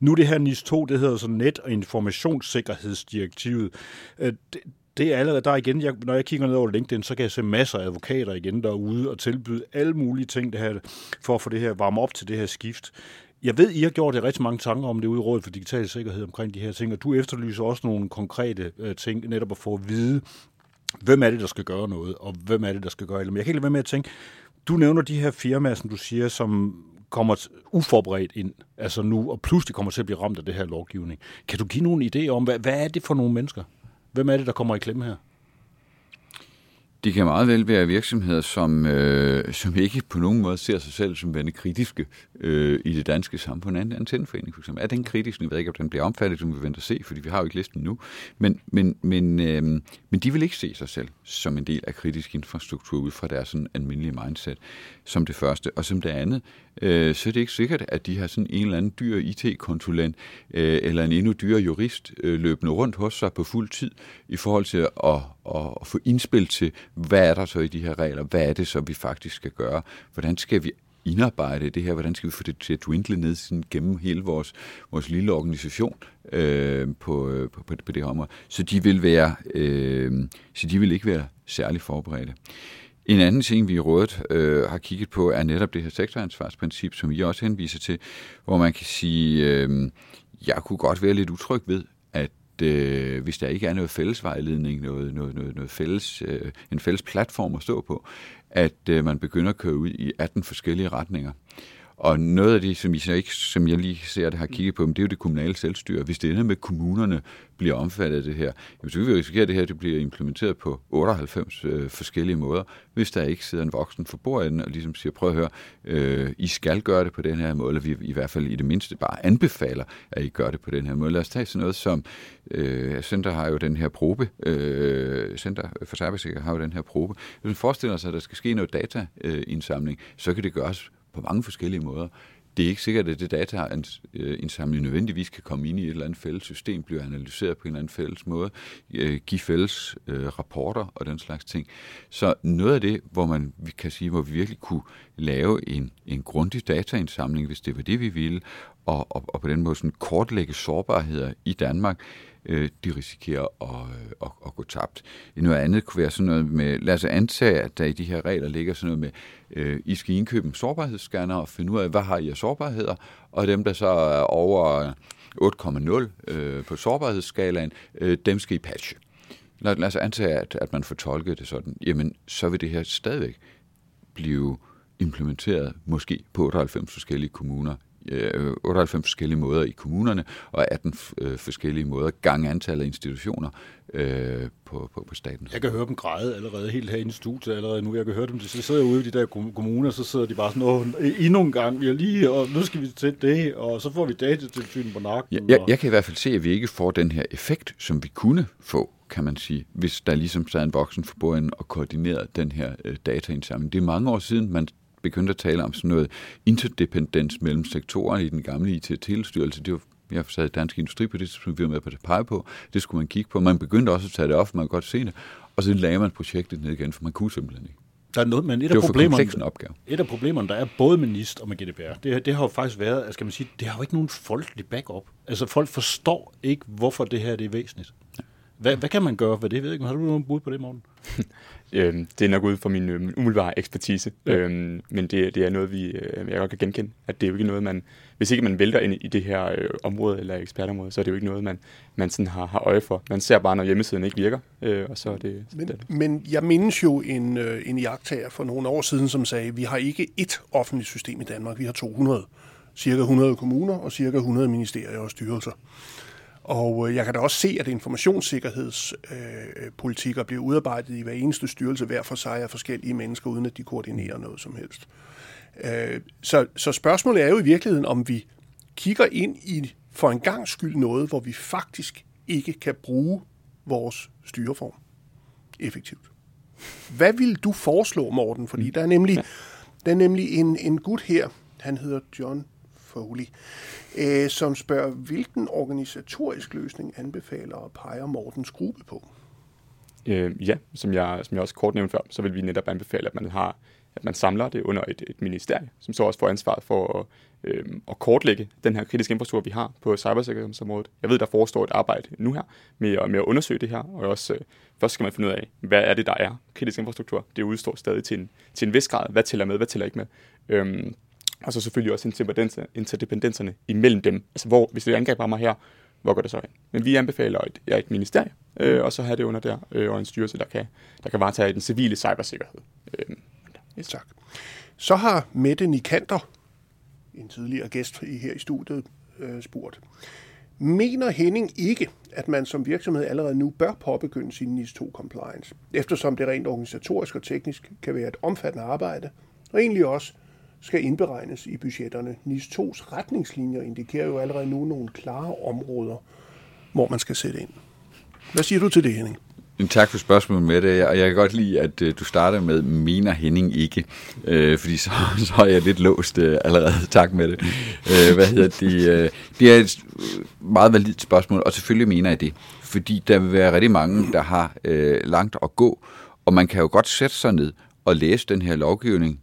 Nu det her NIS 2, det hedder så Net- og Informationssikkerhedsdirektivet. Øh, det, det er allerede der igen, jeg, når jeg kigger ned over LinkedIn, så kan jeg se masser af advokater igen derude og tilbyde alle mulige ting det her, for at få det her varme op til det her skift. Jeg ved, I har gjort det rigtig mange tanker om det ude i Rådet for Digital Sikkerhed omkring de her ting, og du efterlyser også nogle konkrete øh, ting, netop at få at vide, hvem er det, der skal gøre noget, og hvem er det, der skal gøre det. Men jeg kan ikke lade være med at tænke, du nævner de her firmaer, som du siger, som kommer uforberedt ind, altså nu, og pludselig kommer til at blive ramt af det her lovgivning. Kan du give nogle idéer om, hvad, hvad er det for nogle mennesker? Hvem er det, der kommer i klemme her? Det kan meget vel være virksomheder, som, øh, som ikke på nogen måde ser sig selv som værende kritiske øh, i det danske samfund. En antenneforening for eksempel. Er den kritisk? Jeg ved ikke, om den bliver omfattet, som vi venter at se, fordi vi har jo ikke listen nu. Men, men, men, øh, men de vil ikke se sig selv som en del af kritisk infrastruktur ud fra deres sådan almindelige mindset, som det første. Og som det andet, øh, så er det ikke sikkert, at de har sådan en eller anden dyr IT-konsulent øh, eller en endnu dyrere jurist øh, løbende rundt hos sig på fuld tid i forhold til at, at, at få indspil til, hvad er der så i de her regler? Hvad er det så, vi faktisk skal gøre? Hvordan skal vi indarbejde det her? Hvordan skal vi få det til at dwindle ned sådan, gennem hele vores, vores lille organisation øh, på, øh, på, på, på det her område? Så de vil være, øh, så de vil ikke være særlig forberedte. En anden ting, vi i rådet øh, har kigget på, er netop det her sektoransvarsprincip, som I også henviser til, hvor man kan sige, øh, jeg kunne godt være lidt utryg ved, øh, hvis der ikke er noget fællesvejledning, noget, noget, noget, noget fælles, øh, en fælles platform at stå på, at øh, man begynder at køre ud i 18 forskellige retninger. Og noget af det, som, I så ikke, som jeg lige ser det har kigget på, det er jo det kommunale selvstyre. Hvis det ender med, at kommunerne bliver omfattet af det her, jamen, så vil vi risikere, at det her det bliver implementeret på 98 øh, forskellige måder, hvis der ikke sidder en voksen for bordenden og ligesom siger, prøv at høre, øh, I skal gøre det på den her måde, eller vi i hvert fald i det mindste bare anbefaler, at I gør det på den her måde. Lad os tage sådan noget som, øh, Center har jo den her probe, øh, Center for Cybersikkerhed har jo den her probe. Hvis man forestiller sig, at der skal ske noget dataindsamling, så kan det gøres på mange forskellige måder. Det er ikke sikkert, at det dataindsamling øh, nødvendigvis kan komme ind i et eller andet fælles system, bliver analyseret på en eller anden fælles måde, øh, give fælles øh, rapporter og den slags ting. Så noget af det, hvor man vi kan sige, hvor vi virkelig kunne lave en, en grundig dataindsamling, hvis det var det, vi ville, og, og, og på den måde sådan kortlægge sårbarheder i Danmark, øh, de risikerer at, øh, at, at gå tabt. Noget andet kunne være sådan noget med, lad os antage, at der i de her regler ligger sådan noget med, øh, I skal indkøbe en sårbarhedsscanner og finde ud af, hvad har I af sårbarheder, og dem, der så er over 8,0 øh, på sårbarhedsskalaen, øh, dem skal I patche. Lad, lad os antage, at, at man får tolket det sådan, jamen så vil det her stadigvæk blive implementeret måske på 98 forskellige kommuner 98 øh, forskellige måder i kommunerne, og 18 øh, forskellige måder gang antallet af institutioner øh, på, på, på staten. Jeg kan høre dem græde allerede helt her i studiet allerede nu. Jeg kan høre dem, de sidder ude i de der kommuner, så sidder de bare sådan, Åh, endnu en gang, vi er lige, og nu skal vi til det, og så får vi datatilsyn på nakken. Jeg, jeg, jeg kan i hvert fald se, at vi ikke får den her effekt, som vi kunne få kan man sige, hvis der ligesom sad en voksen for og koordinerede den her øh, dataindsamling. Det er mange år siden, man begyndte at tale om sådan noget interdependens mellem sektorerne i den gamle IT-tilstyrelse. Det var jeg sad i Dansk Industri på det, som vi var med på at pege på. Det skulle man kigge på. Man begyndte også at tage det op, man kunne godt se det. Og så lagde man projektet ned igen, for man kunne simpelthen ikke. Der er noget, men et det af, problemerne, opgave. et af problemerne, der er både med NIST og med GDPR, det, det har jo faktisk været, skal man sige, det har jo ikke nogen folkelig backup. Altså folk forstår ikke, hvorfor det her det er væsentligt. Hvad, hvad kan man gøre ved det? Jeg ved ikke, har du nogen bud på det, morgen? Øhm, det er nok ud fra min, øh, umiddelbare ekspertise, ja. øhm, men det, det er noget, vi, øh, jeg godt kan genkende. At det er jo ikke noget, man, hvis ikke man vælter ind i det her øh, område eller ekspertområde, så er det jo ikke noget, man, man sådan har, har øje for. Man ser bare, når hjemmesiden ikke virker, øh, og så er det... Men, det. men jeg mindes jo en, øh, en jagttager for nogle år siden, som sagde, vi har ikke ét offentligt system i Danmark, vi har 200. Cirka 100 kommuner og cirka 100 ministerier og styrelser. Og øh, jeg kan da også se, at informationssikkerhedspolitikker øh, bliver udarbejdet i hver eneste styrelse hver for sig af forskellige mennesker, uden at de koordinerer noget som helst. Øh, så, så spørgsmålet er jo i virkeligheden, om vi kigger ind i for en gang skyld noget, hvor vi faktisk ikke kan bruge vores styreform effektivt. Hvad vil du foreslå, Morten? Fordi der er nemlig, der er nemlig en, en gut her, han hedder John Foley, øh, som spørger, hvilken organisatorisk løsning anbefaler og peger Mortens gruppe på? Øh, ja, som jeg, som jeg også kort nævnte før, så vil vi netop anbefale, at man har at man samler det under et, et ministerie, som så også får ansvaret for at, øh, at kortlægge den her kritiske infrastruktur, vi har på cybersikkerhedsområdet. Jeg ved, der forestår et arbejde nu her med, med at undersøge det her, og også øh, først skal man finde ud af, hvad er det, der er kritisk infrastruktur. Det udstår stadig til en, til en vis grad. Hvad tæller med, hvad tæller ikke med? Øhm, og så selvfølgelig også interdependenserne imellem dem. Altså, hvor, hvis det angreb rammer her, hvor går det så ind? Men vi anbefaler et, ja, et ministerie, øh, og så have det under der, øh, og en styrelse, der kan, der kan varetage den civile cybersikkerhed. Øh, Yes. Tak. Så har Mette Nikander, en tidligere gæst her i studiet, øh, spurgt. Mener Henning ikke, at man som virksomhed allerede nu bør påbegynde sin NIS 2 compliance, eftersom det rent organisatorisk og teknisk kan være et omfattende arbejde, og egentlig også skal indberegnes i budgetterne. NIS 2's retningslinjer indikerer jo allerede nu nogle klare områder, hvor man skal sætte ind. Hvad siger du til det, Henning? Tak for spørgsmålet med det, og jeg kan godt lide, at øh, du starter med, mener Henning ikke, øh, fordi så, så er jeg lidt låst øh, allerede. Tak med det. Øh, hvad hedder det? Øh, det er et øh, meget validt spørgsmål, og selvfølgelig mener jeg det, fordi der vil være rigtig mange, der har øh, langt at gå, og man kan jo godt sætte sig ned og læse den her lovgivning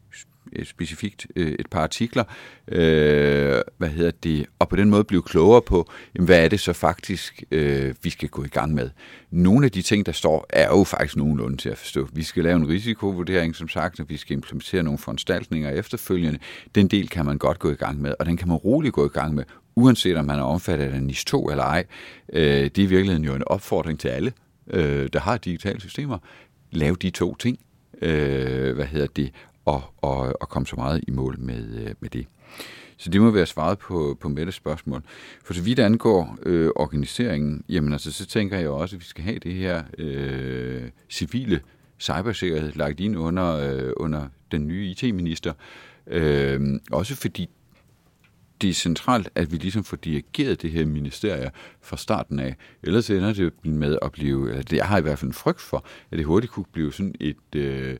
Øh, specifikt øh, et par artikler, øh, hvad hedder det, og på den måde blive klogere på, jamen, hvad er det så faktisk, øh, vi skal gå i gang med. Nogle af de ting, der står, er jo faktisk nogenlunde til at forstå. Vi skal lave en risikovurdering, som sagt, og vi skal implementere nogle foranstaltninger efterfølgende. Den del kan man godt gå i gang med, og den kan man roligt gå i gang med, uanset om man er omfattet af NIS 2 eller ej. Øh, det er i virkeligheden jo en opfordring til alle, øh, der har digitale systemer. Lav de to ting. Øh, hvad hedder det? Og, og, og komme så meget i mål med, øh, med det. Så det må være svaret på, på Mettes spørgsmål. For så vidt angår øh, organiseringen, jamen altså, så tænker jeg også, at vi skal have det her øh, civile cybersikkerhed lagt ind under, øh, under den nye IT-minister. Øh, også fordi det er centralt, at vi ligesom får dirigeret det her ministerie fra starten af. Ellers ender det med at blive, det jeg har i hvert fald en frygt for, at det hurtigt kunne blive sådan et... Øh,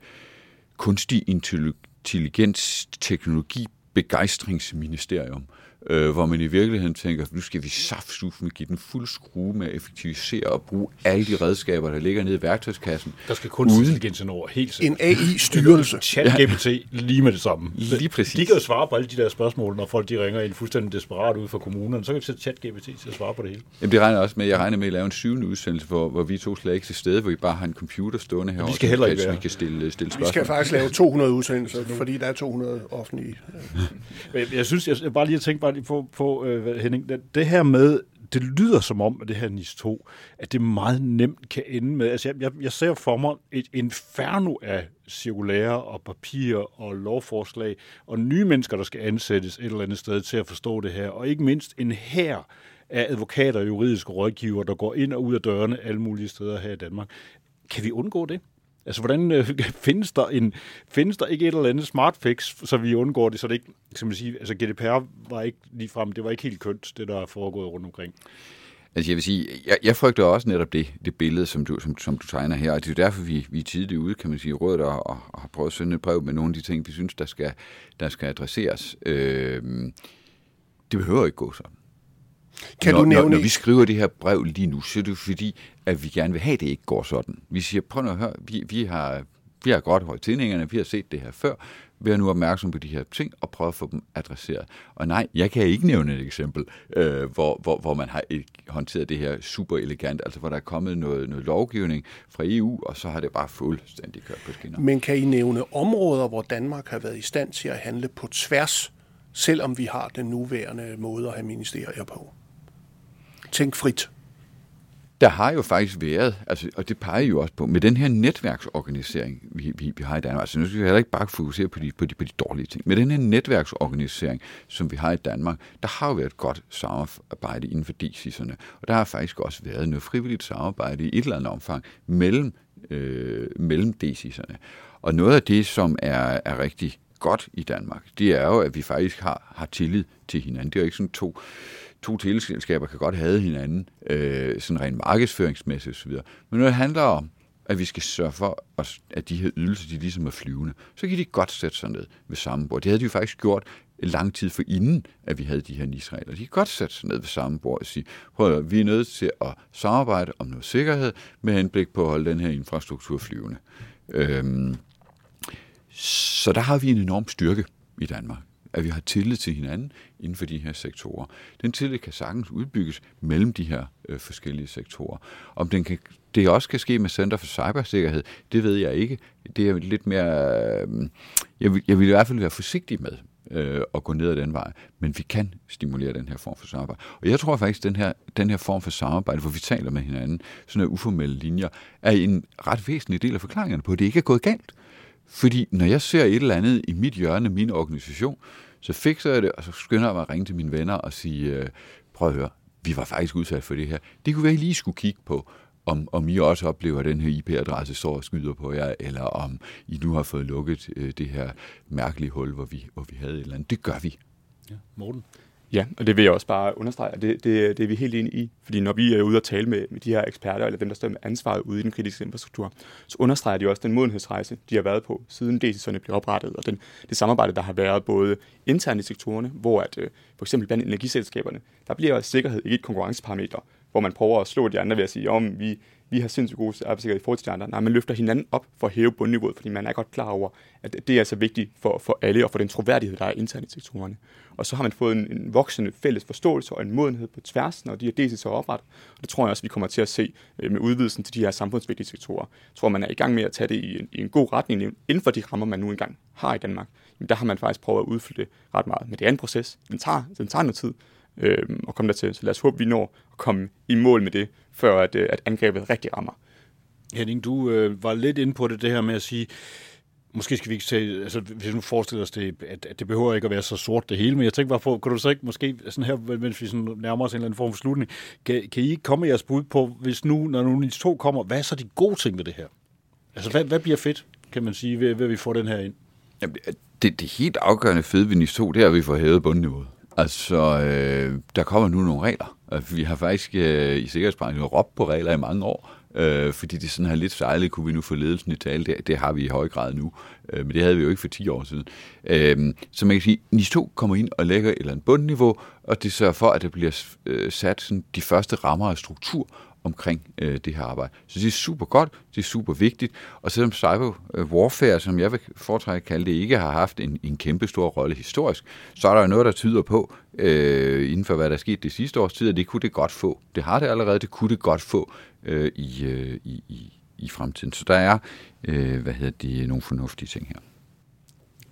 kunstig intelligens teknologi begejstringsministerium, øh, hvor man i virkeligheden tænker, nu skal vi saftsuffen give den fuld skrue med at effektivisere og bruge alle de redskaber, der ligger nede i værktøjskassen. Der skal kunstig intelligens ind over, helt sikkert. En AI-styrelse. Chat-GPT ja. lige med det samme. Lige præcis. De kan jo svare på alle de der spørgsmål, når folk de ringer ind fuldstændig desperat ud fra kommunerne. Så kan vi sætte chat-GPT til at svare på det hele. Jamen det regner også med, jeg regner med at lave en syvende udsendelse, hvor, hvor vi to slet ikke til stede, hvor vi bare har en computer stående her. Vi skal heller ikke være. vi kan stille, stille spørgsmål. Vi skal faktisk lave 200 udsendelser, fordi der er 200 offentlige. Jeg synes, jeg bare lige tænke bare lige på, på uh, Henning, det, det her med, det lyder som om, at det her NIS 2, at det meget nemt kan ende med, altså jeg, jeg, jeg ser for mig et inferno af cirkulære og papirer og lovforslag, og nye mennesker, der skal ansættes et eller andet sted til at forstå det her, og ikke mindst en her af advokater og juridiske rådgiver, der går ind og ud af dørene alle mulige steder her i Danmark. Kan vi undgå det? Altså, hvordan øh, findes, der en, findes der ikke et eller andet smart fix, så vi undgår det, så det ikke, skal man sige, altså GDPR var ikke lige frem, det var ikke helt kønt, det der er foregået rundt omkring. Altså jeg vil sige, jeg, jeg frygter også netop det, det billede, som du, som, som du tegner her, og det er derfor, vi, vi er tidligt ude, kan man sige, rådet og, og, og har prøvet at sende et brev med nogle af de ting, vi synes, der skal, der skal adresseres. Øh, det behøver ikke gå sådan. Kan når, du nævne... når, når vi skriver det her brev lige nu, så er det fordi, at vi gerne vil have, at det ikke går sådan. Vi siger, prøv at høre, vi, vi har vi har godt højt tændingerne, vi har set det her før, vi er nu opmærksom på de her ting og prøve at få dem adresseret. Og nej, jeg kan ikke nævne et eksempel, øh, hvor, hvor, hvor man har håndteret det her super elegant, altså hvor der er kommet noget, noget lovgivning fra EU, og så har det bare fuldstændig kørt på skinner. Men kan I nævne områder, hvor Danmark har været i stand til at handle på tværs, selvom vi har den nuværende måde at have ministerier på? Tænk frit. Der har jo faktisk været, altså, og det peger jo også på, med den her netværksorganisering, vi, vi, vi har i Danmark, altså nu skal vi heller ikke bare fokusere på de, på, de, på de dårlige ting, med den her netværksorganisering, som vi har i Danmark, der har jo været et godt samarbejde inden for DC'erne, og der har faktisk også været noget frivilligt samarbejde i et eller andet omfang mellem, øh, mellem DC'erne. Og noget af det, som er, er rigtig godt i Danmark, det er jo, at vi faktisk har, har tillid til hinanden. Det er jo ikke sådan to to teleselskaber kan godt have hinanden, øh, sådan rent markedsføringsmæssigt osv. Men når det handler om, at vi skal sørge for, at de her ydelser, de ligesom er flyvende, så kan de godt sætte sig ned ved samme bord. Det havde de jo faktisk gjort lang tid for inden, at vi havde de her nisregler. De kan godt sætte sig ned ved samme bord og sige, prøv at vi er nødt til at samarbejde om noget sikkerhed med henblik på at holde den her infrastruktur flyvende. Øhm, så der har vi en enorm styrke i Danmark at vi har tillid til hinanden inden for de her sektorer. Den tillid kan sagtens udbygges mellem de her øh, forskellige sektorer. Om den kan, det også kan ske med Center for Cybersikkerhed, det ved jeg ikke. Det er lidt mere... Øh, jeg, vil, jeg vil i hvert fald være forsigtig med øh, at gå ned ad den vej, men vi kan stimulere den her form for samarbejde. Og jeg tror faktisk, at den her, den her form for samarbejde, hvor vi taler med hinanden, sådan nogle uformelle linjer, er en ret væsentlig del af forklaringerne på, at det ikke er gået galt. Fordi når jeg ser et eller andet i mit hjørne, min organisation, så fikser jeg det, og så skynder jeg mig at ringe til mine venner og sige, øh, prøv at høre, vi var faktisk udsat for det her. Det kunne være, at I lige skulle kigge på, om, om I også oplever, at den her IP-adresse står og skyder på jer, eller om I nu har fået lukket øh, det her mærkelige hul, hvor vi, hvor vi havde et eller andet. Det gør vi. Ja, Morten? Ja, og det vil jeg også bare understrege, det, det, det er vi helt enige i. Fordi når vi er ude og tale med, med de her eksperter, eller dem, der står med ansvaret ude i den kritiske infrastruktur, så understreger de også den modenhedsrejse, de har været på, siden DC'erne blev oprettet, og den, det samarbejde, der har været både internt i sektorerne, hvor at, øh, for eksempel blandt energiselskaberne, der bliver sikkerhed ikke et konkurrenceparameter, hvor man prøver at slå de andre ved at sige, om vi, vi har sindssygt gode arbejdssikkerhed i forhold til de andre. Nej, man løfter hinanden op for at hæve bundniveauet, fordi man er godt klar over, at det er altså vigtigt for, for alle og for den troværdighed, der er internt i sektorerne. Og så har man fået en, en voksende fælles forståelse og en modenhed på tværs, når de her DC's er oprettet. Og det tror jeg også, vi kommer til at se øh, med udvidelsen til de her samfundsvigtige sektorer. Jeg tror, man er i gang med at tage det i en, i en god retning inden for de rammer, man nu engang har i Danmark. Men der har man faktisk prøvet at udfylde det ret meget. Men det er en proces. Den tager, den tager noget tid øh, at komme dertil. Så lad os håbe, vi når at komme i mål med det, før at, øh, at angrebet rigtig rammer. Henning, du øh, var lidt inde på det, det her med at sige, måske skal vi ikke se, altså hvis vi nu forestiller os det, at, at det behøver ikke at være så sort det hele, men jeg tænker bare på, kan du så ikke måske sådan her, mens vi sådan nærmer os en eller anden form for slutning, kan, kan I ikke komme med jeres bud på, hvis nu, når nu de to kommer, hvad er så de gode ting ved det her? Altså hvad, hvad bliver fedt, kan man sige, ved, ved at vi får den her ind? Jamen, det, det helt afgørende fede ved NIS 2, det er, at vi får hævet bundniveauet. Altså, øh, der kommer nu nogle regler. Altså, vi har faktisk øh, i Sikkerhedsbranchen råbt på regler i mange år, øh, fordi det sådan her lidt sejlet, kunne vi nu få ledelsen i tale. Det, det har vi i høj grad nu, øh, men det havde vi jo ikke for 10 år siden. Øh, så man kan sige, NIS 2 kommer ind og lægger et eller andet bundniveau, og det sørger for, at der bliver øh, sat sådan, de første rammer af struktur omkring øh, det her arbejde. Så det er super godt, det er super vigtigt, og selvom cyber øh, warfare, som jeg vil foretrække at kalde det, ikke har haft en, en kæmpe stor rolle historisk, så er der jo noget, der tyder på, øh, inden for hvad der er sket det sidste års tid, at det kunne det godt få. Det har det allerede, det kunne det godt få øh, i, øh, i, i, i fremtiden. Så der er, øh, hvad hedder det, nogle fornuftige ting her.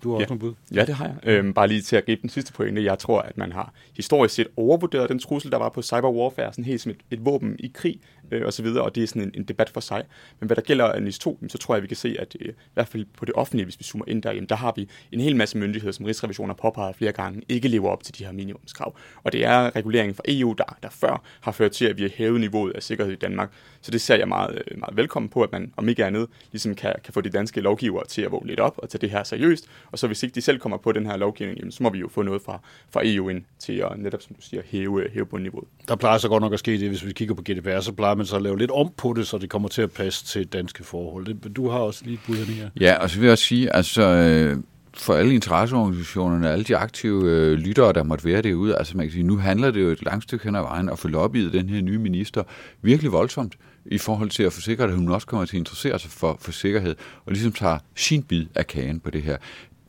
Du har også ja. nogle bud? Ja, det har jeg. Øhm, bare lige til at gribe den sidste pointe. Jeg tror, at man har historisk set overvurderet den trussel, der var på cyber warfare, sådan helt som et, et våben i krig øh, og så videre, og det er sådan en, en debat for sig. Men hvad der gælder NIS 2, så tror jeg, at vi kan se, at øh, i hvert fald på det offentlige, hvis vi zoomer ind der, jamen, der har vi en hel masse myndigheder, som Rigsrevisionen har påpeget flere gange, ikke lever op til de her minimumskrav. Og det er reguleringen fra EU, der, der før har ført til, at vi har hævet niveauet af sikkerhed i Danmark. Så det ser jeg meget, øh, meget velkommen på, at man om ikke andet ligesom kan, kan få de danske lovgivere til at våge lidt op og tage det her seriøst. Og så hvis ikke de selv kommer på den her lovgivning, jamen, så må vi jo få noget fra, fra EU ind til at netop, som du siger, hæve, hæve bundniveauet. Der plejer så godt nok at ske det, hvis vi kigger på GDPR, så plejer man så at lave lidt om på det, så det kommer til at passe til danske forhold. Det, du har også lige bud her. Ja, og så vil jeg også sige, altså øh, for alle interesseorganisationerne, alle de aktive øh, lyttere, der måtte være derude, altså man kan sige, nu handler det jo et langt stykke hen ad vejen at få lobbyet den her nye minister virkelig voldsomt i forhold til at forsikre, at hun også kommer til at interessere sig for, for sikkerhed, og ligesom tager sin bid af kagen på det her.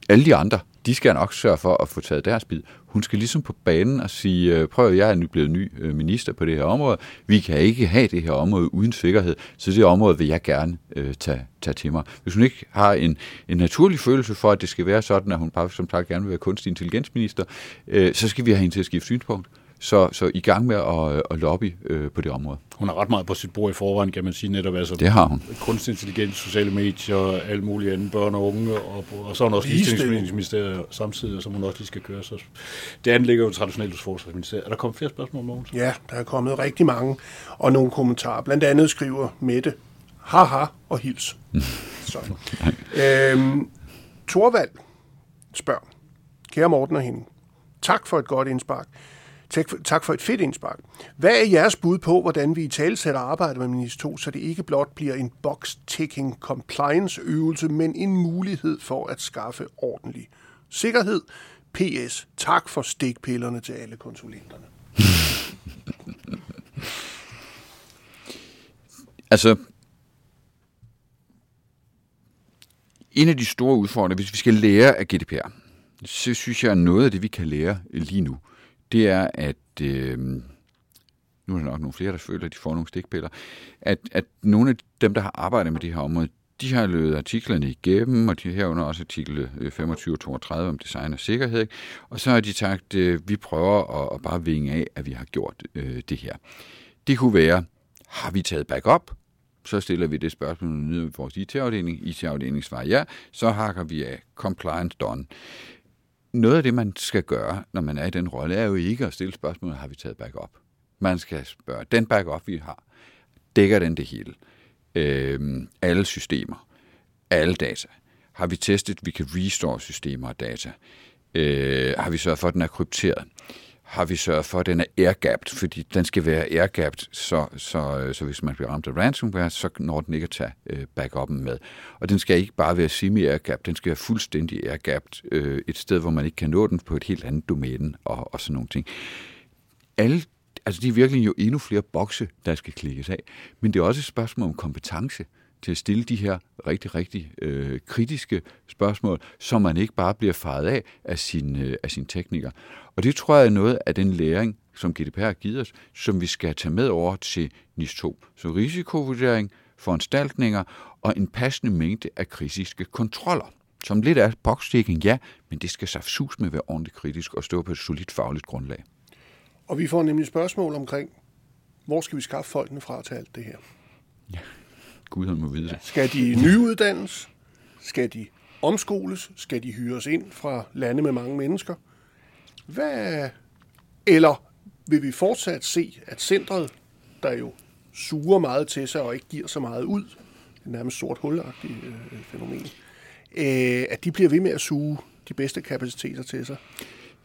Alle de andre, de skal nok sørge for at få taget deres bid. Hun skal ligesom på banen og sige, øh, prøv prøv jeg er nu blevet ny øh, minister på det her område. Vi kan ikke have det her område uden sikkerhed, så det område vil jeg gerne øh, tage, tage til mig. Hvis hun ikke har en, en naturlig følelse for, at det skal være sådan, at hun bare som sagt gerne vil være kunstig intelligensminister, øh, så skal vi have hende til at skifte synspunkt. Så, så i gang med at, at lobby øh, på det område. Hun har ret meget på sit bord i forvejen, kan man sige netop. Altså, det har hun. Kunstig intelligens, sociale medier, alt muligt andet, børn og unge, og, og så er hun også ligestillingsministeriet samtidig, som hun også lige skal køre. Så det andet ligger jo traditionelt hos Forsvarsministeriet. Er der kommet flere spørgsmål, Mogens? Ja, der er kommet rigtig mange, og nogle kommentarer. Blandt andet skriver Mette, haha og hils. så. øhm, Torvald spørger, kære Morten og hende, tak for et godt indspark. Tak, tak for et fedt indspark. Hvad er jeres bud på, hvordan vi i tale arbejder med Minister 2, så det ikke blot bliver en box-ticking compliance-øvelse, men en mulighed for at skaffe ordentlig sikkerhed? PS. Tak for stikpillerne til alle konsulenterne. altså, en af de store udfordringer, hvis vi skal lære af GDPR, så synes jeg, at noget af det, vi kan lære lige nu, det er, at øh, nu er der nok nogle flere, der føler, at de får nogle stikpiller, at, at nogle af dem, der har arbejdet med det her område, de har løbet artiklerne igennem, og de herunder også artikel øh, 25 og 32 om design og sikkerhed. Og så har de sagt, at vi prøver at, at bare vinge af, at vi har gjort øh, det her. Det kunne være, har vi taget backup? Så stiller vi det spørgsmål ned i vores IT-afdeling. IT-afdelingen svarer ja, så hakker vi af. Compliance done noget af det, man skal gøre, når man er i den rolle, er jo ikke at stille spørgsmålet, har vi taget backup? Man skal spørge, den backup, vi har, dækker den det hele? Øh, alle systemer, alle data. Har vi testet, at vi kan restore systemer og data? Øh, har vi sørget for, at den er krypteret? Har vi sørget for, at den er airgapped, fordi den skal være airgapped, så, så, øh, så hvis man bliver ramt af ransomware, så når den ikke at tage øh, backup'en med. Og den skal ikke bare være semi-airgapped, den skal være fuldstændig airgapped øh, et sted, hvor man ikke kan nå den på et helt andet domæne og, og sådan nogle ting. Alle, altså det er virkelig jo endnu flere bokse, der skal klikkes af, men det er også et spørgsmål om kompetence til at stille de her rigtig, rigtig øh, kritiske spørgsmål, så man ikke bare bliver faret af af sin, øh, af sin tekniker. Og det tror jeg er noget af den læring, som GDPR har givet os, som vi skal tage med over til NIS 2. Så risikovurdering, foranstaltninger og en passende mængde af kritiske kontroller. Som lidt er boxsticking, ja, men det skal sus med være ordentligt kritisk og stå på et solidt fagligt grundlag. Og vi får nemlig spørgsmål omkring, hvor skal vi skaffe folkene fra til alt det her? Ja. Gud, han må vide det. Skal de nyuddannes? Skal de omskoles? Skal de hyres ind fra lande med mange mennesker? Hvad? Eller vil vi fortsat se, at centret, der jo suger meget til sig og ikke giver så meget ud, det er nærmest sort hulagtigt øh, fænomen, øh, at de bliver ved med at suge de bedste kapaciteter til sig?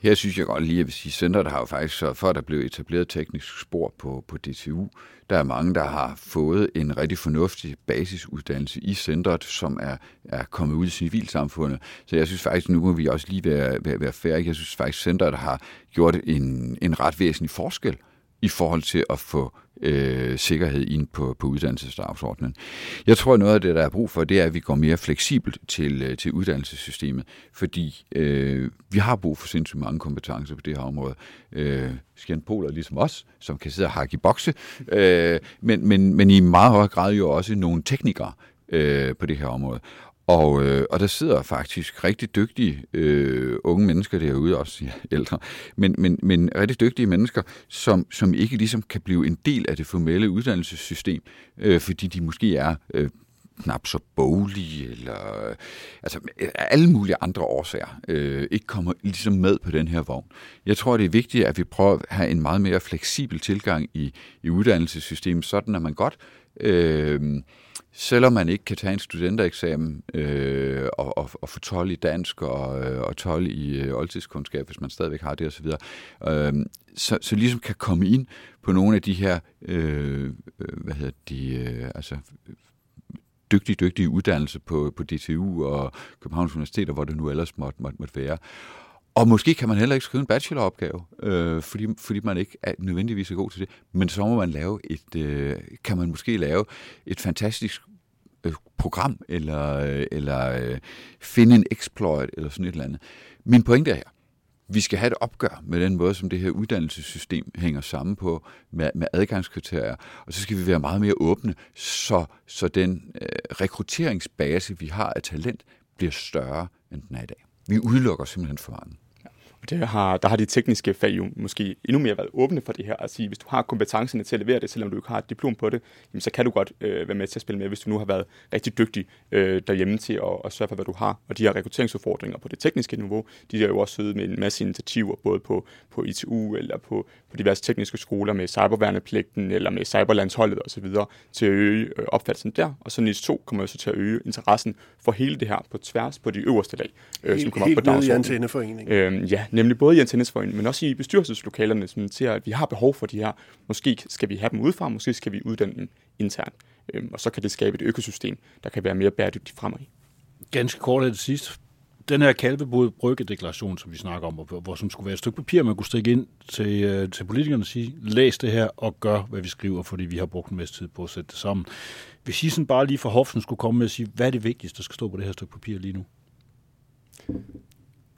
Her synes jeg godt lige, at sige, centret har jo faktisk sørget for, at der blev etableret teknisk spor på, på DTU. Der er mange, der har fået en rigtig fornuftig basisuddannelse i centret, som er, er kommet ud i civilsamfundet. Så jeg synes faktisk, nu må vi også lige være, være, være færdige. Jeg synes faktisk, centret har gjort en, en ret væsentlig forskel i forhold til at få øh, sikkerhed ind på, på uddannelsesdagsordenen. Jeg tror, at noget af det, der er brug for, det er, at vi går mere fleksibelt til, øh, til uddannelsessystemet, fordi øh, vi har brug for sindssygt mange kompetencer på det her område. Øh, Poler ligesom os, som kan sidde og hakke i bokse, øh, men, men, men i meget høj grad jo også nogle teknikere, øh, på det her område. Og, øh, og der sidder faktisk rigtig dygtige øh, unge mennesker derude, også ja, ældre, men, men, men rigtig dygtige mennesker, som, som ikke ligesom kan blive en del af det formelle uddannelsessystem, øh, fordi de måske er øh, knap så boglige, eller altså alle mulige andre årsager, øh, ikke kommer ligesom med på den her vogn. Jeg tror, det er vigtigt, at vi prøver at have en meget mere fleksibel tilgang i, i uddannelsessystemet, sådan at man godt øh, selvom man ikke kan tage en studentereksamen øh, og, og, og få 12 i dansk og, øh, og 12 i øh, oldtidskundskab, hvis man stadigvæk har det osv., øh, så, så ligesom kan komme ind på nogle af de her, øh, øh hvad hedder de, øh, altså dygtige, dygtige uddannelser på, på DTU og Københavns Universitet, og hvor det nu ellers måtte, måtte, måtte være. Og måske kan man heller ikke skrive en bacheloropgave, øh, fordi, fordi man ikke er nødvendigvis er god til det. Men så må man lave et, øh, kan man måske lave et fantastisk øh, program, eller, øh, eller øh, finde en exploit, eller sådan et eller andet. Min pointe er her, vi skal have et opgør med den måde, som det her uddannelsessystem hænger sammen på, med, med adgangskriterier, og så skal vi være meget mere åbne, så, så den øh, rekrutteringsbase, vi har af talent, bliver større, end den er i dag. Vi udelukker simpelthen for mange. Det har, der har de tekniske fag jo måske endnu mere været åbne for det her. Altså, hvis du har kompetencerne til at levere det, selvom du ikke har et diplom på det, jamen, så kan du godt øh, være med til at spille med, hvis du nu har været rigtig dygtig øh, derhjemme til at, at sørge for, hvad du har. Og de her rekrutteringsudfordringer på det tekniske niveau, de er jo også søde med en masse initiativer, både på, på ITU eller på, på diverse tekniske skoler med cyberværnepligten eller med cyberlandsholdet osv. til at øge øh, opfattelsen der. Og så NIS 2 kommer også til at øge interessen for hele det her på tværs på de øverste lag, øh, som kommer helt op på dagsordenen. Øhm, ja, nemlig både i antennesforeningen, men også i bestyrelseslokalerne, som ser, at vi har behov for de her. Måske skal vi have dem udefra, måske skal vi uddanne dem internt. Øhm, og så kan det skabe et økosystem, der kan være mere bæredygtigt fremad. Ganske kort af det sidste. Den her kalvebod bryggedeklaration, som vi snakker om, hvor, hvor som skulle være et stykke papir, man kunne stikke ind til, øh, til politikerne og sige, læs det her og gør, hvad vi skriver, fordi vi har brugt en masse tid på at sætte det sammen. Hvis I sådan bare lige for hoften skulle komme med at sige, hvad er det vigtigste, der skal stå på det her stykke papir lige nu?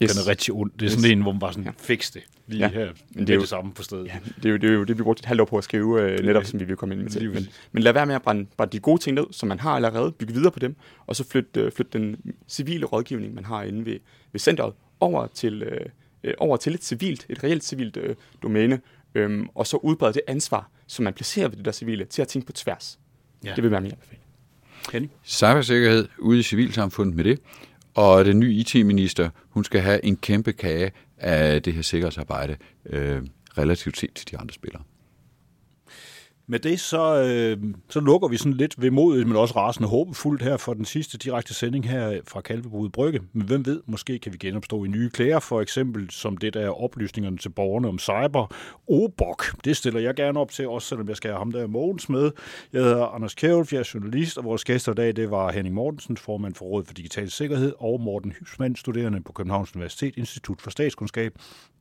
Yes. Den er rigtig ond. Det er sådan yes. en, hvor man bare sådan, ja. fix det lige ja. her, men det er jo det samme på stedet. Ja, det, er jo, det er jo det, vi brugte et halvt år på at skrive, øh, netop som vi vil komme ind med til. Men, men lad være med at brænde bare de gode ting ned, som man har allerede, bygge videre på dem, og så flytte, øh, flytte den civile rådgivning, man har inde ved, ved centret, over til, øh, øh over til et civilt, et reelt civilt øh, domæne, øh, og så udbrede det ansvar, som man placerer ved det der civile, til at tænke på tværs. Ja. Det vil være min anbefaling. Kenny? Cybersikkerhed ude i civilsamfundet med det, og den nye IT-minister, hun skal have en kæmpe kage af det her sikkerhedsarbejde øh, relativt set til de andre spillere. Med det så, øh, så lukker vi sådan lidt vemodigt, men også rasende håbefuldt her for den sidste direkte sending her fra Kalvebruget Brygge. Men hvem ved, måske kan vi genopstå i nye klæder, for eksempel som det der oplysningerne til borgerne om cyber. Obok, det stiller jeg gerne op til, også selvom jeg skal have ham der Mogens med. Jeg hedder Anders Kjærulf, jeg er journalist, og vores gæster i dag, det var Henning Mortensen, formand for Rådet for Digital Sikkerhed, og Morten Hybsmann, studerende på Københavns Universitet, Institut for Statskundskab.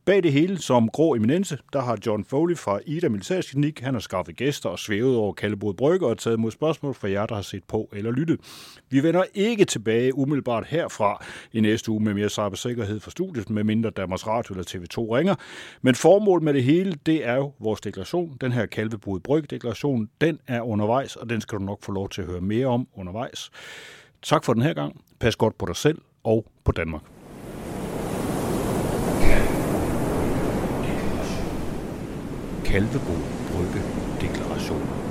Bag det hele, som grå eminence, der har John Foley fra Ida Militærsklinik, han har skaffet gæster og svævet over Kaldebod Brygge og taget mod spørgsmål fra jer, der har set på eller lyttet. Vi vender ikke tilbage umiddelbart herfra i næste uge med mere cybersikkerhed for studiet, med mindre Danmarks Radio eller TV2 ringer. Men formålet med det hele, det er jo vores deklaration. Den her Kalvebod Brygge-deklaration, den er undervejs, og den skal du nok få lov til at høre mere om undervejs. Tak for den her gang. Pas godt på dig selv og på Danmark. Kalvebo Brygge Deklaration.